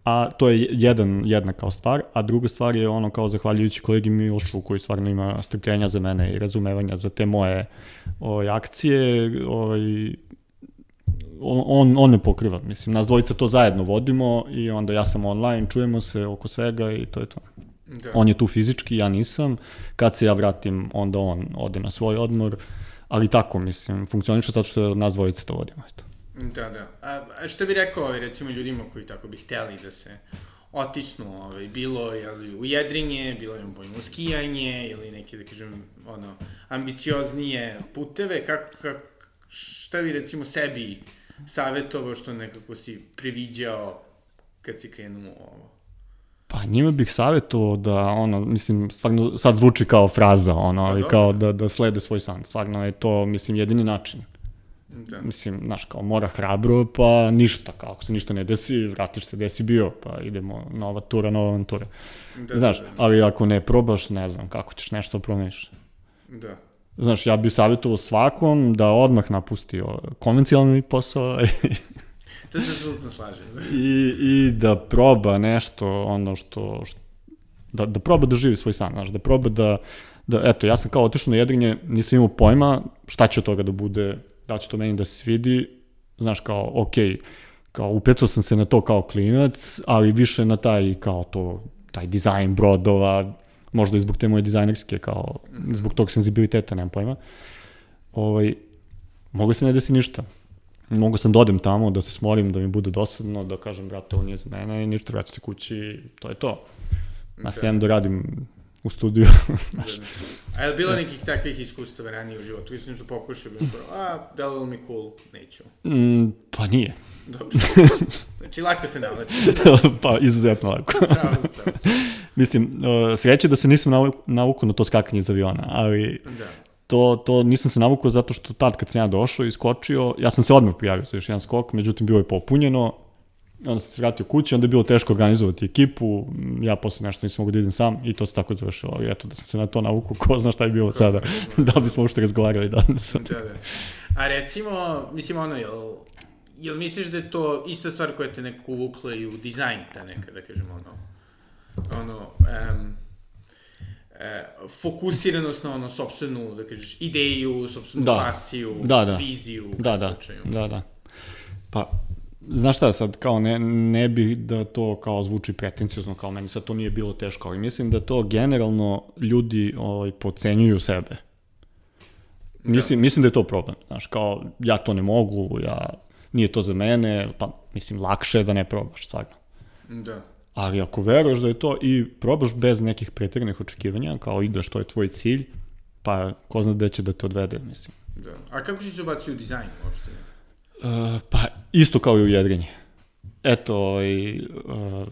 a to je jedan, jedna kao stvar, a druga stvar je ono kao zahvaljujući kolegi Milošu koji stvarno ima strpljenja za mene i razumevanja za te moje ovaj, akcije, ovaj, on, on, me pokriva, mislim, nas dvojica to zajedno vodimo i onda ja sam online, čujemo se oko svega i to je to. Da, On je tu fizički, ja nisam. Kad se ja vratim, onda on ode na svoj odmor. Ali tako, mislim, funkcioniše zato što nas dvojice to vodimo. Eto. da, da. A, a što bi rekao, ovaj, recimo, ljudima koji tako bi hteli da se otisnu, ovaj, bilo je u jedrinje, bilo je u skijanje, ili neke, da kažem, ono, ambicioznije puteve, kako, kako, šta bi recimo sebi savjetovao što nekako si previđao kad si krenuo ovo? Pa njima bih savjetovao da, ono, mislim, stvarno sad zvuči kao fraza, ono, ali dobro. kao da, da slede svoj san. Stvarno je to, mislim, jedini način. Da. Mislim, znaš, kao mora hrabro, pa ništa, kao ako se ništa ne desi, vratiš se gde si bio, pa idemo nova tura, nova avantura. Da, Znaš, da, da, ali ako ne probaš, ne znam, kako ćeš nešto promeniš. da. Znaš, ja bih savjetovao svakom da odmah napusti konvencionalni posao To se apsolutno slažem. <laughs> i, i da proba nešto, ono što, što da, da proba da živi svoj san, znaš, da proba da, da, eto, ja sam kao otišao na jedrinje, nisam imao pojma šta će od toga da bude, da će to meni da se svidi, znaš, kao, okej, kao upecao sam se na to kao klinac, ali više na taj, kao to, taj dizajn brodova, možda i zbog te moje dizajnerske, kao, zbog tog senzibiliteta, nemam pojma. Ovaj, mogu se ne desi ništa. Mogu sam da odem tamo, da se smorim, da mi bude dosadno, da kažem, brate, ovo nije za mene i ništa, vraćam se kući, to je to. Nastavljam da radim u studiju. <laughs> A je li bilo nekih takvih iskustava ranije u životu? Mislim što pokušao, bilo prvo, a, delovalo mi cool, neću. mm, pa nije. Dobro. <laughs> Znači, lako se navlači. <laughs> pa izuzetno lako. Strava, strava. Mislim, sreće da se nisam navu- navukao na to skakanje iz aviona, ali Da. To, to nisam se navukao zato što tad kad sam ja došao i skočio, ja sam se odmah prijavio za još jedan skok, međutim bilo je popunjeno, onda sam se vratio kući, onda je bilo teško organizovati ekipu, ja posle nešto nisam mogu da idem sam i to se tako završilo, ali eto da sam se na to navukao, ko zna šta je bilo od sada, <laughs> da bismo uopšte razgovarali danas. Da, da. A recimo, mislim, ono, jel, jel misliš da je to ista stvar koja te nekako uvukla i u dizajn, ta neka, da kažemo, ono, ono, um, e, fokusiranost na ono sobstvenu, da kažeš, ideju, sobstvenu Da. pasiju, Da, da. viziju. Da, da, slučaju. da, da. Pa, znaš šta, sad kao ne, ne bih da to kao zvuči pretencijozno, kao meni sad to nije bilo teško, ali mislim da to generalno ljudi ovaj, pocenjuju sebe. Mislim, mislim da je to problem, znaš, kao ja to ne mogu, ja, nije to za mene, pa mislim lakše je da ne probaš, stvarno. Da. Ali ako veruješ da je to i probaš bez nekih pretjernih očekivanja, kao ideš, to je tvoj cilj, pa ko zna gde će da te odvede, mislim. Da. A kako si se ubacio u dizajn uopšte? Uh, pa isto kao i u jedrenje. Eto, ovaj, uh,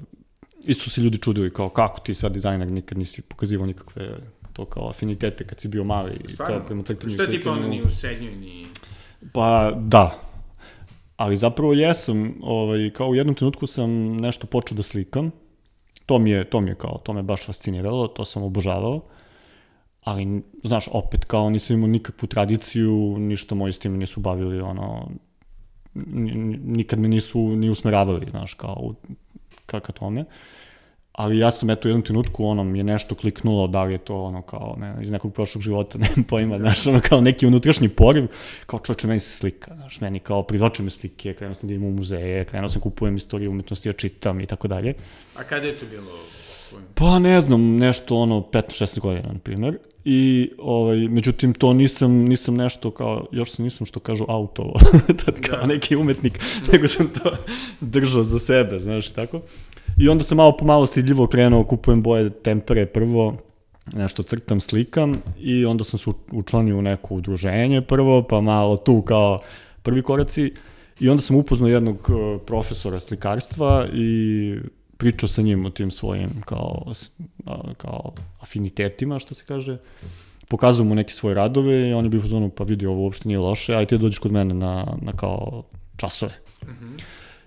isto su se ljudi čudili kao kako ti sad dizajner nikad nisi pokazivao nikakve to kao afinitete kad si bio mali i to prema i Šta tipa ono slikanju. ni u srednjoj, ni... Pa da, ali zapravo jesam, ovaj, kao u jednom trenutku sam nešto počeo da slikam, to mi je, to mi je kao, to me baš fasciniralo, to sam obožavao, ali, znaš, opet, kao nisam imao nikakvu tradiciju, ništa moji s tim nisu bavili, ono, ni- ni- nikad me nisu ni usmeravali, znaš, kao, u, ka, ka tome. Ali ja sam, eto, u jednom trenutku, ono, mi je nešto kliknulo, da li je to, ono, kao, ne, iz nekog prošlog života, <laughs> nemam pojma, znaš, ono, kao neki unutrašnji poriv, kao čoče, meni se slika, znaš, meni kao privlače me slike, krenuo sam da idem u muzeje, krenuo sam kupujem istoriju umetnosti, ja čitam i tako dalje. A kada je to bilo? Pa ne znam, nešto ono 15-16 godina, na primjer. I, ovaj, međutim, to nisam, nisam nešto kao, još sam nisam što kažu auto, <laughs> tad kao Da. neki umetnik, nego sam to držao za sebe, znaš, tako. I onda sam malo po malo stidljivo krenuo, kupujem boje tempere prvo, nešto crtam, slikam i onda sam se učlanio u neko udruženje prvo, pa malo tu kao prvi koraci i onda sam upoznao jednog eh, profesora slikarstva i pričao sa njim o tim svojim kao, kao afinitetima, što se kaže. Pokazao mu neke svoje radove i on je bio u fazonu, pa vidi, ovo uopšte nije loše, aj ti dođeš kod mene na, na kao časove.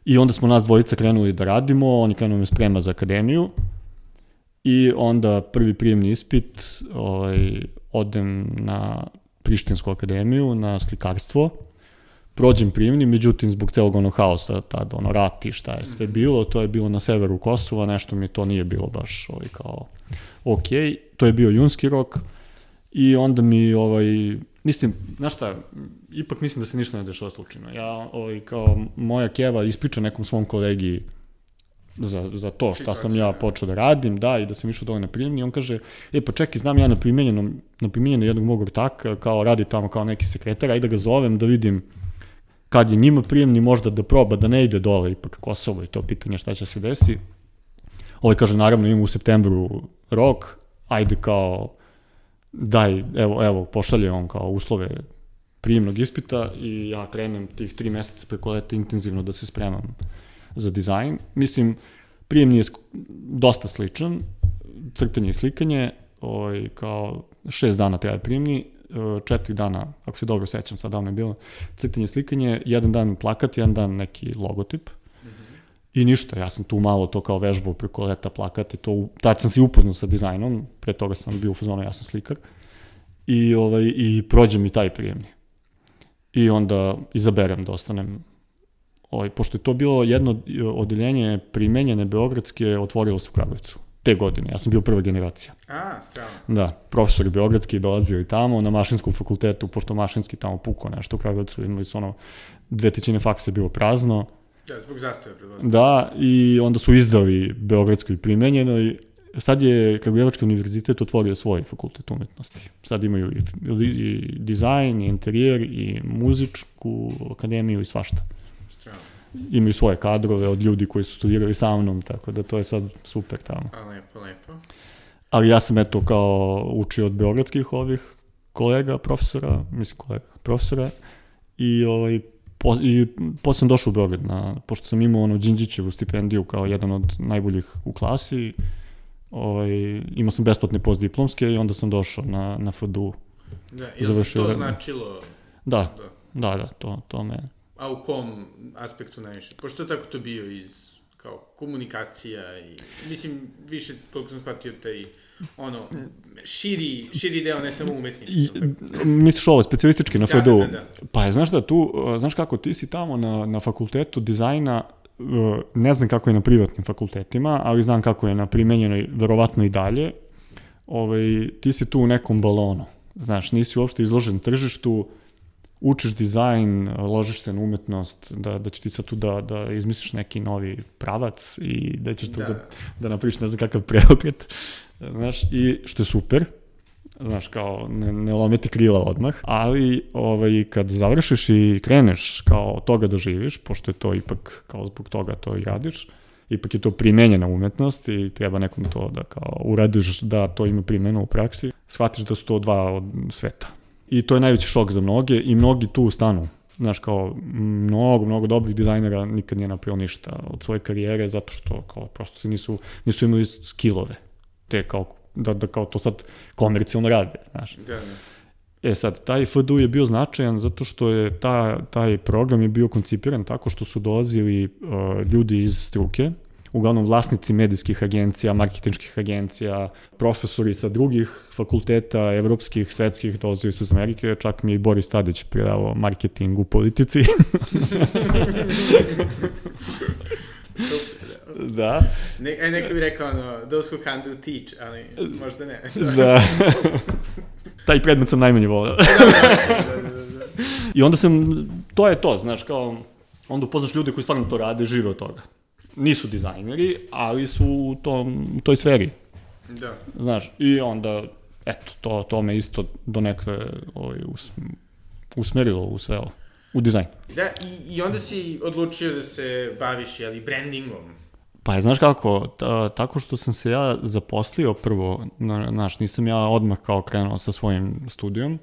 I onda smo nas dvojica krenuli da radimo, on je krenuo da sprema za akademiju. I onda prvi prijemni ispit ovaj, odem na Prištinsku akademiju, na slikarstvo, prođem prijemni, međutim zbog celog onog haosa, tad ono rat i šta je sve bilo, to je bilo na severu Kosova, nešto mi to nije bilo baš ovaj, kao ok, to je bio junski rok i onda mi ovaj, mislim, znaš šta, ipak mislim da se ništa ne dešava slučajno. Ja, ovaj, kao moja keva ispriča nekom svom kolegi za, za to šta sam ja počeo da radim, da, i da sam išao dole na primjenje, i on kaže, e, pa čekaj, znam ja na primjenjenom, na primjenjenom jednog mog ortaka, kao radi tamo kao neki sekretar, ajde da ga zovem da vidim kad je njima prijemni možda da proba da ne ide dole, ipak Kosovo i to pitanje šta će se desi. Ovaj kaže, naravno ima u septembru rok, ajde kao, daj, evo, evo, pošalje on kao uslove prijemnog ispita i ja krenem tih tri meseca preko leta intenzivno da se spremam za dizajn. Mislim, prijemni je dosta sličan, crtanje i slikanje, ovaj, kao šest dana traje prijemni, e, četiri dana, ako se dobro sećam, sad davno je bilo, crtanje i slikanje, jedan dan plakat, jedan dan neki logotip. I ništa, ja sam tu malo to kao vežbao preko leta plakate, to, tad sam se upoznao sa dizajnom, pre toga sam bio u fazonu, ja sam slikar. I, ovaj, i prođe mi taj prijemni. I onda izaberem da ostanem ovaj, pošto je to bilo jedno odeljenje primenjene Beogradske, otvorilo se u Kragujevcu te godine. Ja sam bio prva generacija. A, strano. Da, profesor je Beogradski dolazio i tamo, na mašinskom fakultetu, pošto mašinski tamo pukao nešto u Kragujevcu, imali su ono, dve trećine faksa je bilo prazno, Da, zbog zastave, predpostavljam. Da, i onda su izdali Beogradskoj primenjenoj. Sad je Kragujevački univerzitet otvorio svoj fakultet umetnosti. Sad imaju i, i dizajn, i interijer, i muzičku akademiju i svašta. Strano. Imaju svoje kadrove od ljudi koji su studirali sa mnom, tako da to je sad super tamo. A, lepo, lepo. Ali ja sam eto kao učio od beogradskih ovih kolega, profesora, mislim kolega, profesora, i ovaj, po, i posle sam došao u Beograd, na, pošto sam imao ono Đinđićevu stipendiju kao jedan od najboljih u klasi, ovaj, imao sam besplatne postdiplomske i onda sam došao na, na FDU. Da, je Završio to vreme. značilo? Da, Da. da, da, to, to me... A u kom aspektu najviše? Pošto je tako to bio iz kao komunikacija i mislim više koliko sam shvatio taj ono širi, širi deo ne samo umetnički. Misliš ovo, specijalistički na Da, FDU? da, da, da. Pa je, znaš da, tu, uh, znaš kako, ti si tamo na, na fakultetu dizajna, uh, ne znam kako je na privatnim fakultetima, ali znam kako je na primenjenoj, verovatno i dalje. ovaj, ti si tu u nekom balonu. Znaš, nisi uopšte izložen tržištu, učiš dizajn, ložiš se na umetnost, da, da će ti sad tu da, da izmisliš neki novi pravac i da ćeš tu da, da, da napraviš ne znam kakav <laughs> preokret, znaš, i što je super, znaš, kao ne, ne lometi krila odmah, ali ovaj, kad završiš i kreneš kao toga da živiš, pošto je to ipak kao zbog toga to i radiš, ipak je to primenjena umetnost i treba nekom to da kao uradiš da to ima primjenu u praksi, shvatiš da su to dva od sveta. I to je najveći šok za mnoge i mnogi tu stanu. Znaš, kao mnogo, mnogo dobrih dizajnera nikad nije napravio ništa od svoje karijere zato što kao prosto se nisu, nisu imali skillove. Te kao da, da kao to sad komercijalno rade, znaš. Da, da. E sad, taj FDU je bio značajan zato što je ta, taj program je bio koncipiran tako što su dolazili uh, ljudi iz struke, uglavnom vlasnici medijskih agencija, marketinških agencija, profesori sa drugih fakulteta, evropskih, svetskih, dolazili su iz Amerike, čak mi je i Boris Tadić predavao marketing u politici. <laughs> <laughs> da. Ne, e, neko bi rekao, ono, those who can do teach, ali možda ne. <laughs> da. Taj predmet sam najmanje volio. da, da, da, da, da. I onda sam, to je to, znaš, kao, onda upoznaš ljude koji stvarno to rade, žive od toga. Nisu dizajneri, ali su u, tom, u toj sferi. Da. Znaš, i onda, eto, to, to me isto do nekve ovaj, us, usmerilo u sve ovo u dizajn. Da, i, i onda si odlučio da se baviš, jeli, brandingom. Pa je, znaš kako, ta, tako što sam se ja zaposlio prvo, znaš, nisam ja odmah kao krenuo sa svojim studijom,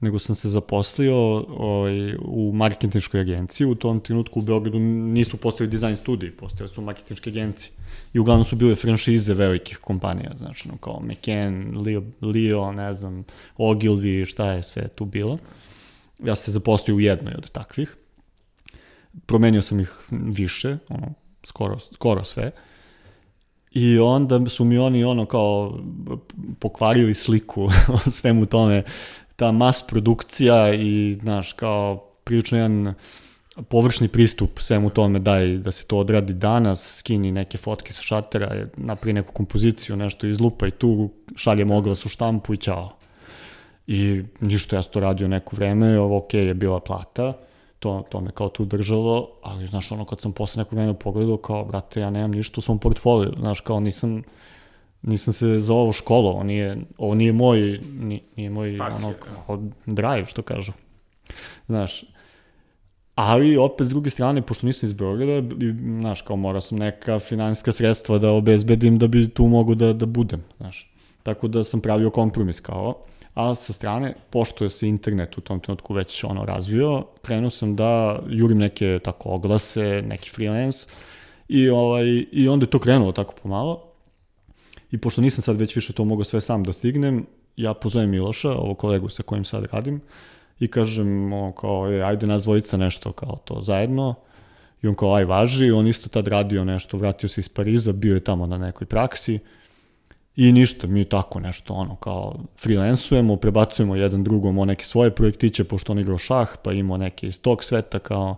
nego sam se zaposlio ovaj, u marketinškoj agenciji. U tom trenutku u Beogradu nisu postali dizajn studiji, postali su marketinške agencije. I uglavnom su bile franšize velikih kompanija, znači, no, kao McCann, Leo, Leo, ne znam, Ogilvy, šta je sve tu bilo. Ja se zaposlio u jednoj od takvih. Promenio sam ih više, ono, skoro, skoro sve. I onda su mi oni ono kao pokvarili sliku <laughs> o svemu tome, ta mas produkcija i, znaš, kao prilično jedan površni pristup svemu tome, daj da se to odradi danas, skini neke fotke sa šatera, napravi neku kompoziciju, nešto izlupa i tu šaljem oglas u štampu i čao. I ništa, ja sam to radio neko vreme, ovo ok je bila plata, to, to me kao tu držalo, ali znaš, ono, kad sam posle nekog vremena pogledao, kao, brate, ja nemam ništa u svom portfoliju, znaš, kao, nisam, nisam se za ovo školo, ovo nije, ovo nije moj, nije, nije moj, Pasija, ono, kao, drive, što kažu. Znaš, ali opet s druge strane, pošto nisam iz Beograda, znaš, kao morao sam neka finansijska sredstva da obezbedim da bi tu mogu da, da budem, znaš. Tako da sam pravio kompromis kao, a sa strane, pošto je se internet u tom trenutku već ono razvio, krenuo sam da jurim neke tako oglase, neki freelance i, ovaj, i onda je to krenulo tako pomalo. I pošto nisam sad već više to mogao sve sam da stignem, ja pozovem Miloša, ovo kolegu sa kojim sad radim, i kažem, o, kao, e, ajde nas dvojica nešto kao to zajedno. I on kao, aj važi, on isto tad radio nešto, vratio se iz Pariza, bio je tamo na nekoj praksi I ništa, mi tako nešto, ono, kao freelancujemo, prebacujemo jedan drugom o neke svoje projektiće, pošto on igrao šah, pa imao neke iz tog sveta, kao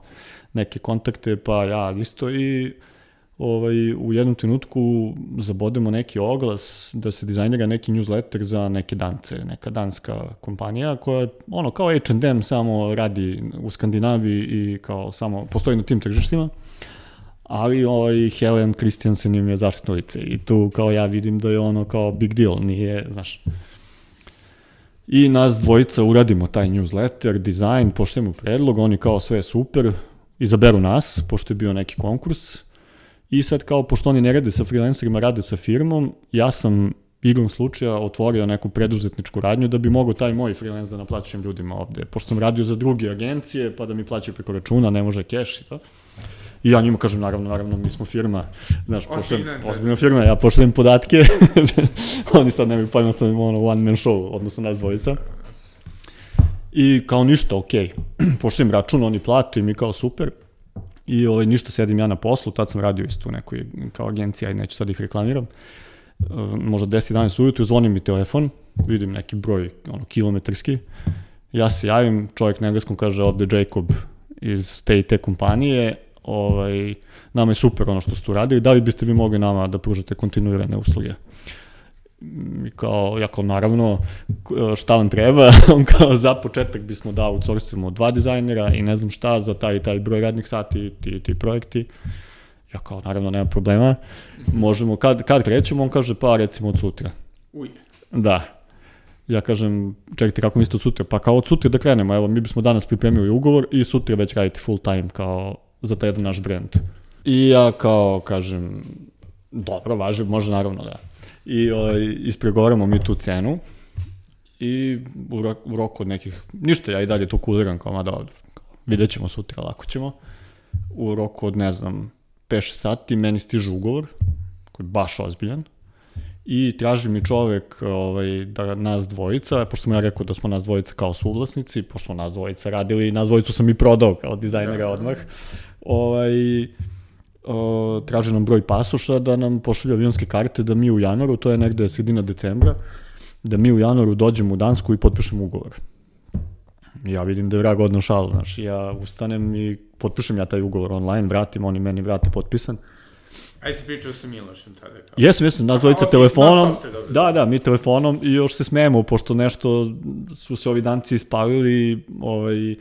neke kontakte, pa ja isto i ovaj, u jednom trenutku zabodemo neki oglas da se dizajnira neki newsletter za neke dance, neka danska kompanija koja ono kao H&M samo radi u Skandinaviji i kao samo postoji na tim tržištima ali ovaj Helen Christiansen im je zaštitno lice i tu kao ja vidim da je ono kao big deal, nije, znaš. I nas dvojica uradimo taj newsletter, dizajn, poštujemo predlog, oni kao sve je super, izaberu nas, pošto je bio neki konkurs. I sad kao, pošto oni ne rade sa freelancerima, rade sa firmom, ja sam igrom slučaja otvorio neku preduzetničku radnju da bi mogao taj moj freelance da naplaćujem ljudima ovde. Pošto sam radio za druge agencije, pa da mi plaćaju preko računa, ne može keš i to. I ja njima kažem, naravno, naravno, mi smo firma, znaš, poštujem, da. ozbiljna firma, ja poštujem podatke, <laughs> oni sad nemaju pojma, sam im ono one man show, odnosno nas dvojica. I kao ništa, okej, <clears throat> okay. račun, oni plate i mi kao super. I ovaj, ništa, sedim ja na poslu, tad sam radio isto u nekoj kao agencija, aj neću sad ih reklamiram. Možda 10-11 ujutru, zvoni mi telefon, vidim neki broj, ono, kilometarski. Ja se javim, čovjek na engleskom kaže ovde Jacob iz te i te kompanije, ovaj, nama je super ono što ste uradili, da li biste vi mogli nama da pružate kontinuirane usluge? Mi kao, ja kao naravno, šta vam treba, <laughs> on kao za početak bismo da outsourcujemo dva dizajnera i ne znam šta za taj taj broj radnih sati ti, ti projekti. Ja kao, naravno, nema problema. Možemo, kad, kad krećemo, on kaže, pa recimo od sutra. Uj. Da. Ja kažem, čekajte, kako mislite od sutra? Pa kao od sutra da krenemo, evo, mi bismo danas pripremili ugovor i sutra već raditi full time kao za taj jedan naš brand. I ja kao, kažem, dobro, važi, može naravno da. I ovaj, ispregovaramo mi tu cenu i u, ro u roku od nekih, ništa, ja i dalje tu kuliram kao, mada vidjet ćemo sutra, lako ćemo. U roku od, ne znam, 5 sati meni stiže ugovor, koji je baš ozbiljan, i traži mi čovek ovaj, da nas dvojica, pošto sam ja rekao da smo nas dvojica kao suvlasnici, pošto smo nas dvojica radili, nas dvojicu sam i prodao kao dizajnera da, da, da. odmah, ovaj, o, traže nam broj pasoša da nam pošalju avionske karte da mi u januaru, to je negde sredina decembra, da mi u januaru dođemo u Dansku i potpišemo ugovor. Ja vidim da je vrag odno šalu, znaš, ja ustanem i potpišem ja taj ugovor online, vratim, oni meni vrate potpisan. Aj se pričao sa Milošem tada. Kao. Jesam, jesam, nas dvojica telefonom. Da, da, mi telefonom i još se smejemo, pošto nešto su se ovi danci ispalili, ovaj,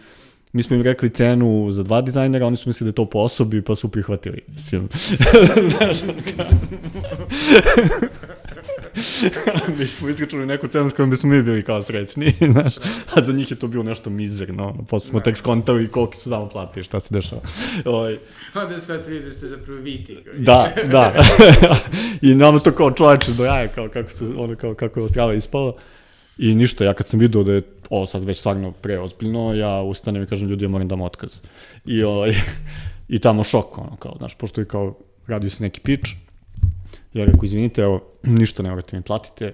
mi smo im rekli cenu za dva dizajnera, oni su mislili da je to po osobi, pa su prihvatili. Mislim, znaš, <laughs> mi smo iskrečuli neku cenu s kojom bismo mi bili kao srećni, <laughs> znaš, a za njih je to bilo nešto mizerno, posle smo tek skontali koliki su tamo plati, šta se dešava. Ovaj. <laughs> Onda shvatili da ste zapravo viti. Da, da. I nama to kao čoveče do jaja, kao kako, su, ono, kao, kako je Ostrava ispala. I ništa, ja kad sam vidio da je ovo sad već stvarno preozbiljno, ja ustanem i kažem ljudi, ja moram da dam otkaz. I, ovaj, <laughs> i tamo šok, ono, kao, znaš, pošto je kao, radio se neki pitch, ja rekao, izvinite, evo, ništa ne morate mi platite,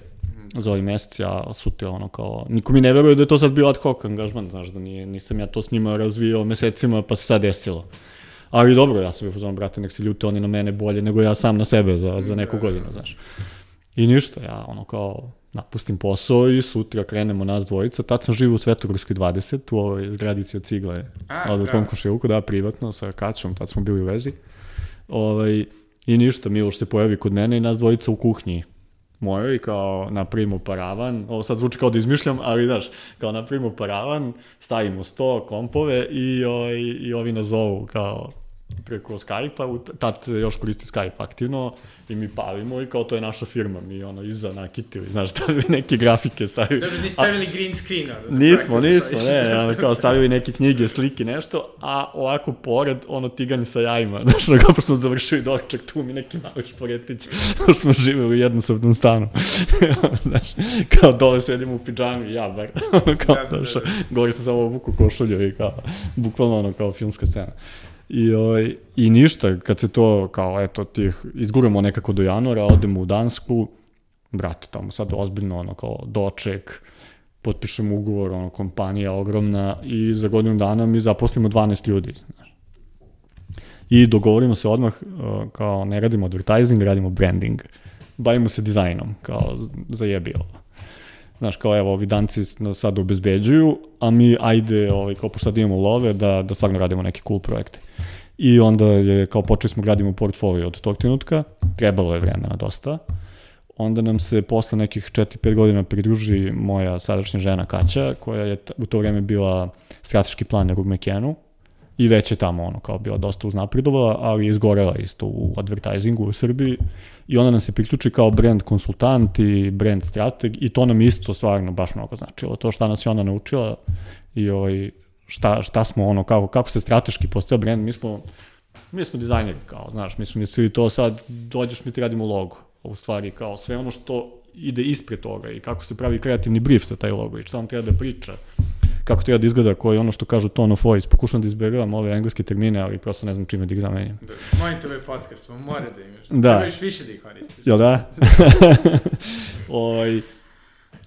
za ovaj mesec, ja sutra ono kao, niko mi ne veruje da je to sad bio ad hoc angažman, znaš, da nije, nisam ja to s njima razvio mesecima, pa se sad desilo. Ali dobro, ja sam bio fuzon, brate, nek se ljute oni na mene bolje nego ja sam na sebe za, za neku godinu, znaš. I ništa, ja ono kao, napustim posao i sutra krenemo nas dvojica. Tad sam živo u Svetogorskoj 20, u ovoj zgradici od cigle, A, od tom komšiluku, da, privatno, sa Kačom, tad smo bili u vezi. Ovaj, I ništa, Miloš se pojavi kod mene i nas dvojica u kuhnji mojoj, kao napravimo paravan, ovo sad zvuči kao da izmišljam, ali znaš, kao napravimo paravan, stavimo sto kompove i, ovaj, i ovi nazovu kao preko Skype-a, tad još koristi Skype aktivno i mi palimo i kao to je naša firma, mi ono iza nakitili, znaš, <laughs> stavili neke grafike, stavili... Dobro, niste stavili green screen, Da nismo, nismo, ne, ono, kao stavili neke knjige, slike, nešto, a ovako pored, ono, tiganje sa jajima, <laughs> znaš, ono, kao smo završili doček, tu mi neki mali šporetić, <laughs> što smo živeli u jednosobnom stanu, znaš, kao dole sedimo u pidžami, ja bar, ono, kao, da, da, da, da. gore sam samo obuku košulju i kao, bukvalno ono, kao filmska scena. I, ovaj, I ništa, kad se to, kao, eto, tih, izguramo nekako do januara, odemo u Dansku, brate, tamo sad ozbiljno, ono, kao, doček, potpišemo ugovor, ono, kompanija ogromna i za godinu dana mi zaposlimo 12 ljudi. I dogovorimo se odmah, uh, kao, ne radimo advertising, radimo branding. Bavimo se dizajnom, kao, zajebi ovo. Znaš, kao evo, ovi danci sad obezbeđuju, a mi ajde, ovaj, kao pošto sad imamo love, da, da stvarno radimo neke cool projekte. I onda je, kao počeli smo gradimo portfolio od tog trenutka, trebalo je vremena dosta. Onda nam se posle nekih 4-5 godina pridruži moja sadašnja žena Kaća, koja je u to vreme bila strateški planer u Mekenu, i već je tamo ono kao bila dosta uznapredovala, ali je izgorela isto u advertisingu u Srbiji. I ona nam se priključi kao brand konsultant i brand strateg i to nam isto stvarno baš mnogo značilo. To šta nas je ona naučila i ovaj, šta, šta smo ono, kako, kako se strateški postavio brand, mi smo, mi smo dizajneri, kao, znaš, mi smo mislili to sad, dođeš mi ti radimo logo, u stvari kao sve ono što ide ispred toga i kako se pravi kreativni brief za taj logo i šta on treba da priča kako treba da izgleda, koji ono što kažu tone of voice. Pokušam da izbjegavam ove engleske termine, ali prosto ne znam čime da ih zamenim. Da, mojim ovaj podcast, mora da imaš. Da. Trebaš više da ih koristiš. Jel da? <laughs> Oj,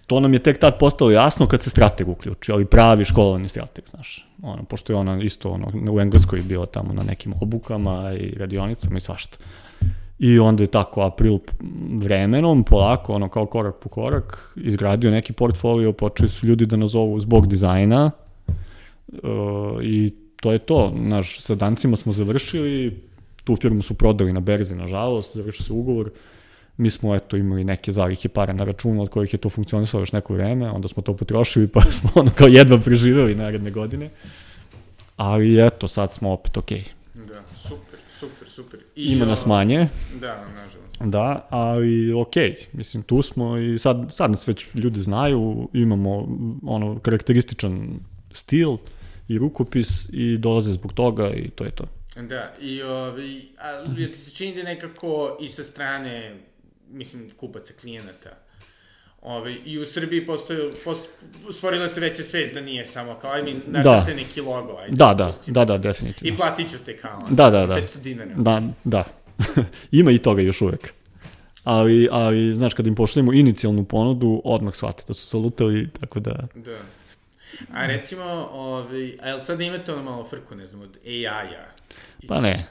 to nam je tek tad postalo jasno kad se strateg uključi, ali pravi školovani strateg, znaš. Ono, pošto je ona isto ono, u Engleskoj bila tamo na nekim obukama i radionicama i svašta. I onda je tako april vremenom, polako, ono kao korak po korak, izgradio neki portfolio, počeli su ljudi da nazovu zbog dizajna uh, i to je to. Naš, sa dancima smo završili, tu firmu su prodali na berzi, nažalost, završio se ugovor, mi smo eto imali neke zalihe para na računu od kojih je to funkcionisalo još neko vreme, onda smo to potrošili <laughs> pa smo ono kao jedva preživeli naredne godine. Ali eto, sad smo opet okej. Okay. Da, super, super, super. I, Ima nas manje. Da, nažalost. Da, ali okej, okay. mislim, tu smo i sad, sad nas već ljudi znaju, imamo ono karakterističan stil i rukopis i dolaze zbog toga i to je to. Da, i ovi, ali ti se čini da nekako i sa strane, mislim, kupaca, klijenata, Ove, I u Srbiji postoji, post, stvorila se veća svest da nije samo kao, aj mi nacrte da. neki logo, ajde. Da, da, da, da, definitivno. I platit ću te kao, da, da, da. 500 dinara. Da, da. <laughs> Ima i toga još uvek. Ali, ali, znaš, kad im pošaljemo inicijalnu ponudu, odmah shvate da su se lutali, tako da... Da. A recimo, ovaj, a jel sad imate ono malo frku, ne znam, od AI-a? Pa ne.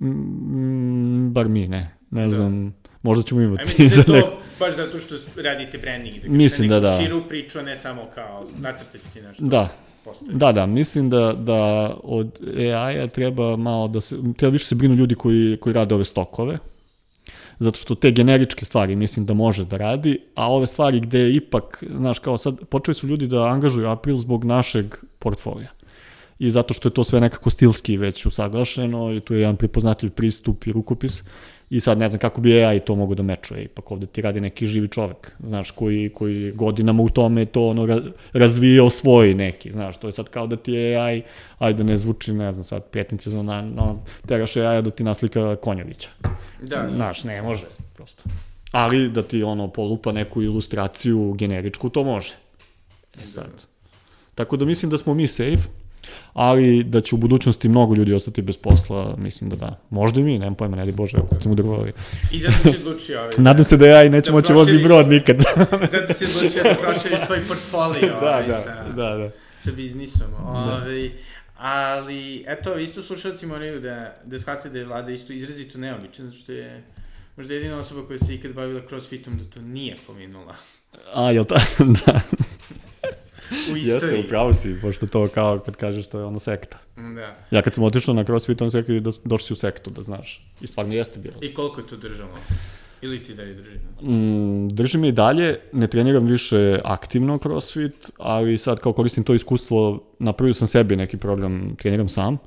Mm, bar mi ne. Ne da. znam, možda ćemo imati. A mislim da je to <laughs> baš zato što radite branding. Da mislim da da. širu priču, ne samo kao nacrtaću ti nešto. Da, postoji. Da, da, mislim da, da od AI-a treba malo da se, treba više se brinu ljudi koji, koji rade ove stokove, zato što te generičke stvari mislim da može da radi, a ove stvari gde ipak, znaš, kao sad, počeli su ljudi da angažuju April zbog našeg portfolija i zato što je to sve nekako stilski već usaglašeno i tu je jedan prepoznatljiv pristup i rukopis i sad ne znam kako bi AI to mogu da mečuje, ipak ovde ti radi neki živi čovek, znaš, koji, koji godinama u tome to ono razvijao svoj neki, znaš, to je sad kao da ti je AI, ajde da ne zvuči, ne znam sad, pjetnice, na, na, teraš AI da ti naslika Konjovića. Da, da. Znaš, ne može, prosto. Ali da ti ono polupa neku ilustraciju generičku, to može. E sad. Da. Tako da mislim da smo mi safe, ali da će u budućnosti mnogo ljudi ostati bez posla, mislim da da. Možda i mi, nemam pojma, ne di Bože, ako ćemo drvali. I zato si odlučio ovaj. <laughs> Nadam se da ja i neću da moći vozi brod nikad. <laughs> zato si odlučio da proširiš svoj portfolio <laughs> da, ovaj, da, sa, da, da. sa biznisom. Da. Ovaj, ali, eto, isto slušalci moraju da, da shvate da je vlada isto izrazito neobičan, zato što je možda jedina osoba koja se ikad bavila crossfitom da to nije pominula. A, jel ta? da u istoriji. Jeste, upravo si, pošto to kao kad kažeš to je ono sekta. Da. Ja kad sam otišao na CrossFit, on se rekao da došli si u sektu, da znaš. I stvarno jeste bilo. I koliko je to držalo? Ili ti dalje drži? Mm, držim je i dalje, ne treniram više aktivno crossfit, ali sad kao koristim to iskustvo, napravio sam sebi neki program, treniram sam,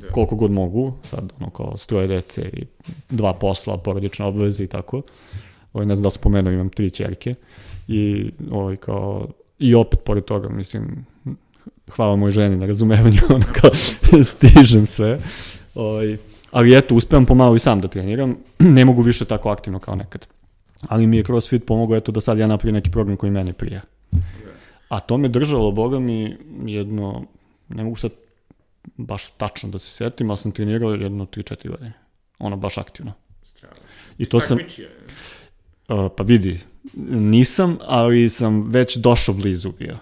da. koliko god mogu, sad ono kao stroje dece i dva posla, porodične obveze i tako. Ovaj, ne znam da sam pomenuo, imam tri čerke i ovaj, kao I opet, pored toga, mislim, hvala moj ženi na razumevanju, <laughs> ono kao, stižem sve. Ovaj, ali eto, uspevam pomalo i sam da treniram, <clears throat> ne mogu više tako aktivno kao nekad. Ali mi je CrossFit pomogao, eto, da sad ja napravim neki program koji meni prija. A to me držalo, boga mi, jedno, ne mogu sad baš tačno da se setim, ali sam trenirao jedno 3-4 godine. Ono, baš aktivno. Strava. I to sam... Pa vidi, nisam, ali sam već došao blizu bio.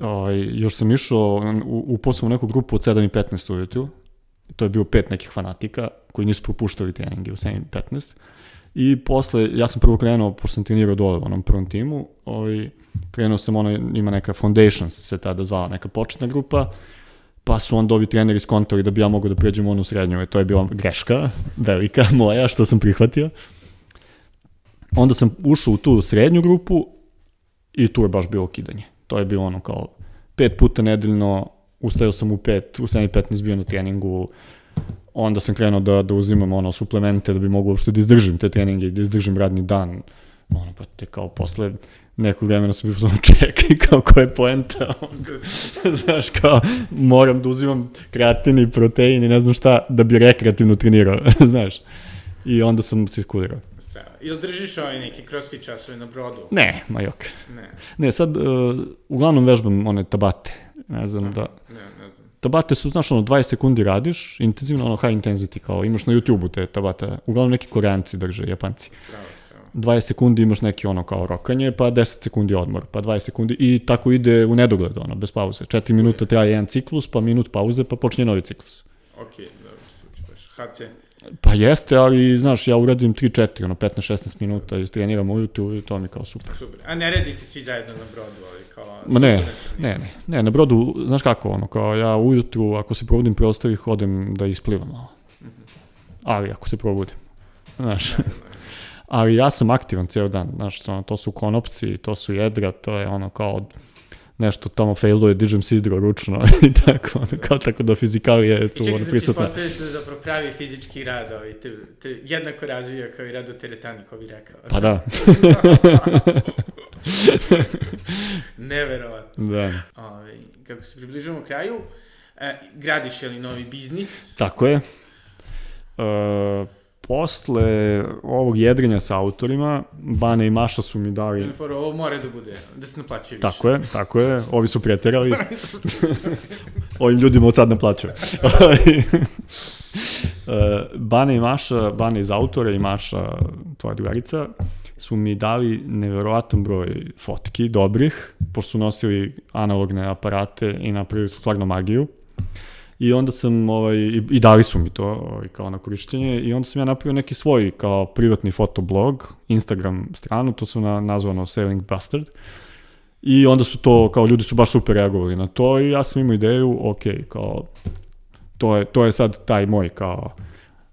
O, još sam išao, upao sam u neku grupu od 7 i 15 ujutru, to je bio pet nekih fanatika koji nisu propuštali treninge u 7 i 15. I posle, ja sam prvo krenuo, pošto sam trenirao dole u onom prvom timu, ovaj, krenuo sam, ono, ima neka Foundations se tada zvala, neka početna grupa, pa su onda ovi treneri skontali da bi ja mogao da pređem u onu srednju, to je bila greška, velika moja, što sam prihvatio. Onda sam ušao u tu srednju grupu i tu je baš bilo kidanje. To je bilo ono kao pet puta nedeljno, ustajao sam u pet, u 7.15 bio na treningu, onda sam krenuo da, da uzimam ono suplemente da bi mogu uopšte da izdržim te treninge, da izdržim radni dan. Ono, pa te kao posle nekog vremena sam bio samo <laughs> čekaj kao koja je poenta. <laughs> Znaš, kao moram da uzimam kreatin i protein i ne znam šta da bi rekreativno trenirao, <laughs> znaš. I onda sam se iskulirao. Strava. Jel držiš ovaj neki crossfit časove na brodu? Ne, ma jok. Ne. Ne, sad uh, uglavnom vežbam one tabate. Ne znam ne, da... Ne, ne znam. Tabate su, znaš, ono, 20 sekundi radiš, intenzivno, ono, high intensity, kao imaš na YouTube-u te tabate. Uglavnom neki koreanci drže, japanci. Strava, strava. 20 sekundi imaš neki ono kao rokanje, pa 10 sekundi odmor, pa 20 sekundi i tako ide u nedogled, ono, bez pauze. 4 minuta traje jedan ciklus, pa minut pauze, pa počne novi ciklus. Ok, dobro, suči baš. HC? Pa jeste, ali, znaš, ja uradim 3-4, ono, 15-16 minuta, istreniram ujutru i to mi kao super. Super. A ne radite svi zajedno na brodu, ali kao... Ma ne, ne, ne, ne, na brodu, znaš kako, ono, kao ja ujutru, ako se probudim prostori, hodem da isplivam malo. -hmm. Ali, ako se probudim, znaš. <laughs> ali ja sam aktivan ceo dan, znaš, ono, to su konopci, to su jedra, to je ono kao nešto tamo failuje, dižem sidro ručno <laughs> i tako, ono, kao tako da fizikalija je tu I čekaj, ono, znači, prisutna. se zapravo pravi fizički rad, ovaj, te, te jednako razvija kao i rad u teretani, ko bi rekao. Pa da, <laughs> Neverovatno. da. Ovaj, kako se približujemo kraju, e, gradiš je li novi biznis? Tako je. E, posle ovog jedrenja sa autorima, Bane i Maša su mi dali... For, ovo mora da bude, da se naplaćuje više. Tako je, tako je. Ovi su preterali. <laughs> <laughs> Ovim ljudima od sad ne plaćaju. <laughs> E, Bane i Maša, Bane iz autora i Maša, tvoja drugarica, su mi dali neverovatan broj fotki, dobrih, pošto su nosili analogne aparate i napravili su stvarno magiju. I onda sam, ovaj, i, i dali su mi to ovaj, kao na korišćenje, i onda sam ja napravio neki svoj kao privatni fotoblog, Instagram stranu, to sam na, nazvano Sailing Bastard. I onda su to, kao ljudi su baš super reagovali na to i ja sam imao ideju, ok, kao, to je, to je sad taj moj kao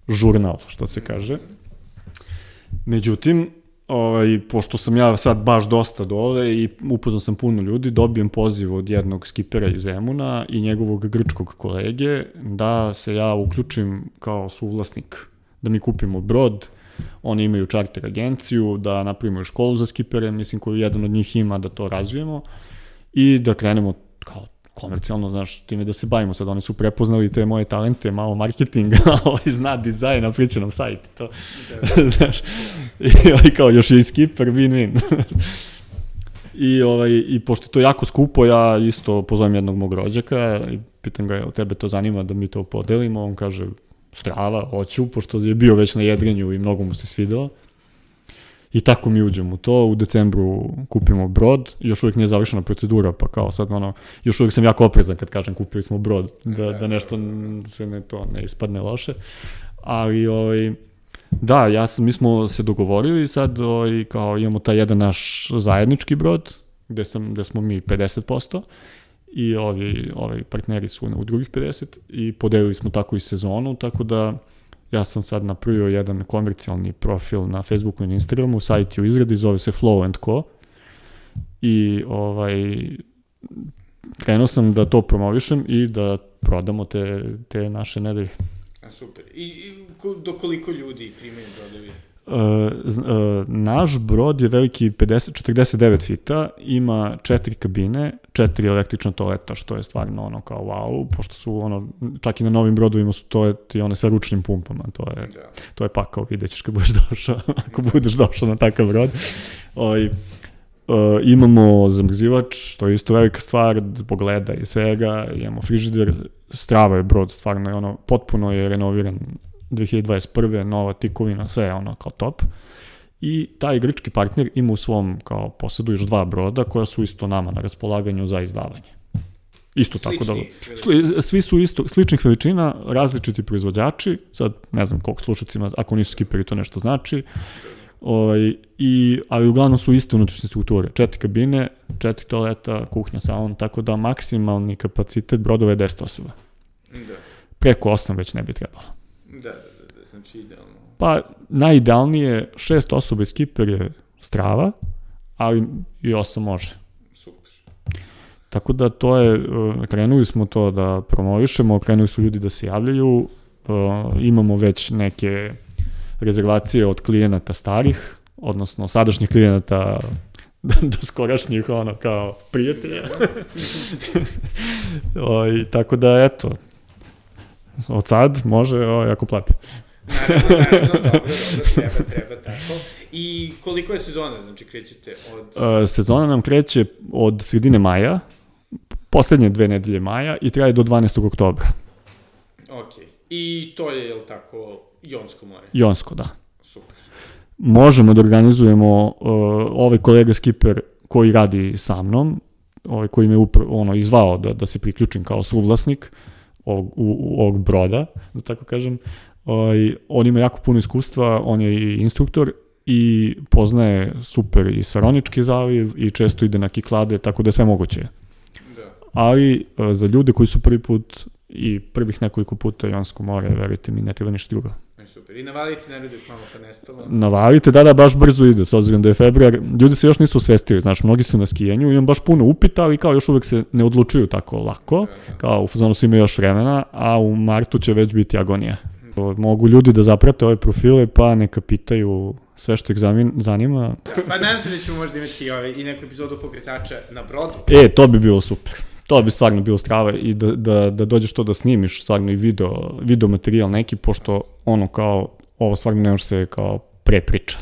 žurnal, što se kaže. Međutim, ovaj, pošto sam ja sad baš dosta dole i upoznao sam puno ljudi, dobijem poziv od jednog skipera iz Zemuna i njegovog grčkog kolege da se ja uključim kao suvlasnik, da mi kupimo brod, oni imaju čarter agenciju, da napravimo školu za skipere, mislim koju jedan od njih ima da to razvijemo i da krenemo kao komercijalno, znaš, time da se bavimo. Sad, oni su prepoznali te moje talente, malo marketinga, <laughs> ovaj zna dizajn, napriča nam sajt, to, <laughs> znaš, <laughs> i kao još je i skipper, win-win. <laughs> I, ovaj, I pošto to jako skupo, ja isto pozovem jednog mog rođaka i pitam ga, jel tebe to zanima da mi to podelimo? On kaže, strava, hoću, pošto je bio već na jedrenju i mnogo mu se svidelo. I tako mi uđemo u to, u decembru kupimo brod, još uvijek nije završena procedura, pa kao sad ono, još uvijek sam jako oprezan kad kažem kupili smo brod, da, da nešto se ne, to ne ispadne loše. Ali, ovaj, da, ja sam, mi smo se dogovorili sad, ovaj, kao imamo taj jedan naš zajednički brod, gde, sam, gde smo mi 50%, i ovi, ovi partneri su u drugih 50 i podelili smo tako i sezonu, tako da ja sam sad napravio jedan komercijalni profil na Facebooku i na Instagramu, sajt je u izradi, zove se Flow Co. I ovaj, krenuo sam da to promovišem i da prodamo te, te naše nedelje. A, super. I, i do koliko ljudi primaju brodovi? Uh, uh, naš brod je veliki 50, 49 fita, ima četiri kabine, četiri električna toaleta, što je stvarno ono kao wow, pošto su ono, čak i na novim brodovima su toaleti one sa ručnim pumpama, to je, Da. to je pakao, vidjet ćeš kad budeš došao, <laughs> ako budeš došao na takav brod. Oj, uh, imamo zamrzivač, što je isto velika stvar, zbog leda i svega, imamo frižider, strava je brod, stvarno je ono, potpuno je renoviran 2021. nova tikovina, sve je ono kao top. I taj grčki partner ima u svom kao posedu još dva broda koja su isto nama na raspolaganju za izdavanje. Isto tako da... Slični Sli, svi su isto, sličnih veličina, različiti proizvođači, sad ne znam koliko slušacima, ako nisu skiperi to nešto znači, ovaj, i, ali uglavnom su iste unutrašnje strukture, četiri kabine, četiri toaleta, kuhnja, salon, tako da maksimalni kapacitet brodova je 10 osoba. Da. Preko 8 već ne bi trebalo. Da, da, da, da, znači idealno. Pa najidealnije šest osoba i skiper je strava, ali i osam može. Super. Tako da to je, e, krenuli smo to da promovišemo, krenuli su ljudi da se javljaju, e, imamo već neke rezervacije od klijenata starih, odnosno sadašnjih klijenata <laughs> do skorašnjih ono kao prijatelja. <laughs> o, i tako da eto, od sad može o, ako plati. Naravno, naravno, <laughs> dobro, dobro, treba, treba tako. I koliko je sezona, znači krećete od... E, sezona nam kreće od sredine maja, poslednje dve nedelje maja i traje do 12. oktobra. Ok. I to je, jel tako, Jonsko more? Jonsko, da. Super. Možemo da organizujemo uh, ovaj kolega skipper koji radi sa mnom, ovaj koji me upr, ono, izvao da, da se priključim kao suvlasnik ovog, u, u, ovog broda, da tako kažem. Ovaj, on ima jako puno iskustva, on je i instruktor i poznaje super i Saronički zaliv i često ide na kiklade, tako da je sve moguće. Da. ali e, za ljude koji su prvi put i prvih nekoliko puta Jonsko more, verujte mi, ne treba ništa drugo. Super. I navaliti ne radiš malo pa nestalo. Navalite, da, da, baš brzo ide, s obzirom da je februar, ljudi se još nisu svestili, znaš, mnogi su na skijanju, imam baš puno upita, ali kao još uvek se ne odlučuju tako lako, kao u fazonu svi imaju još vremena, a u martu će već biti agonija. Mogu ljudi da zaprate ove profile, pa neka pitaju sve što ih zanima. Pa nadam se da ćemo možda imati ovaj, i neku epizodu pokretača na brodu. E, to bi bilo super. To bi stvarno bilo strava i da, da, da dođeš to da snimiš stvarno i video, video materijal neki, pošto ono kao, ovo stvarno ne može se kao prepriča.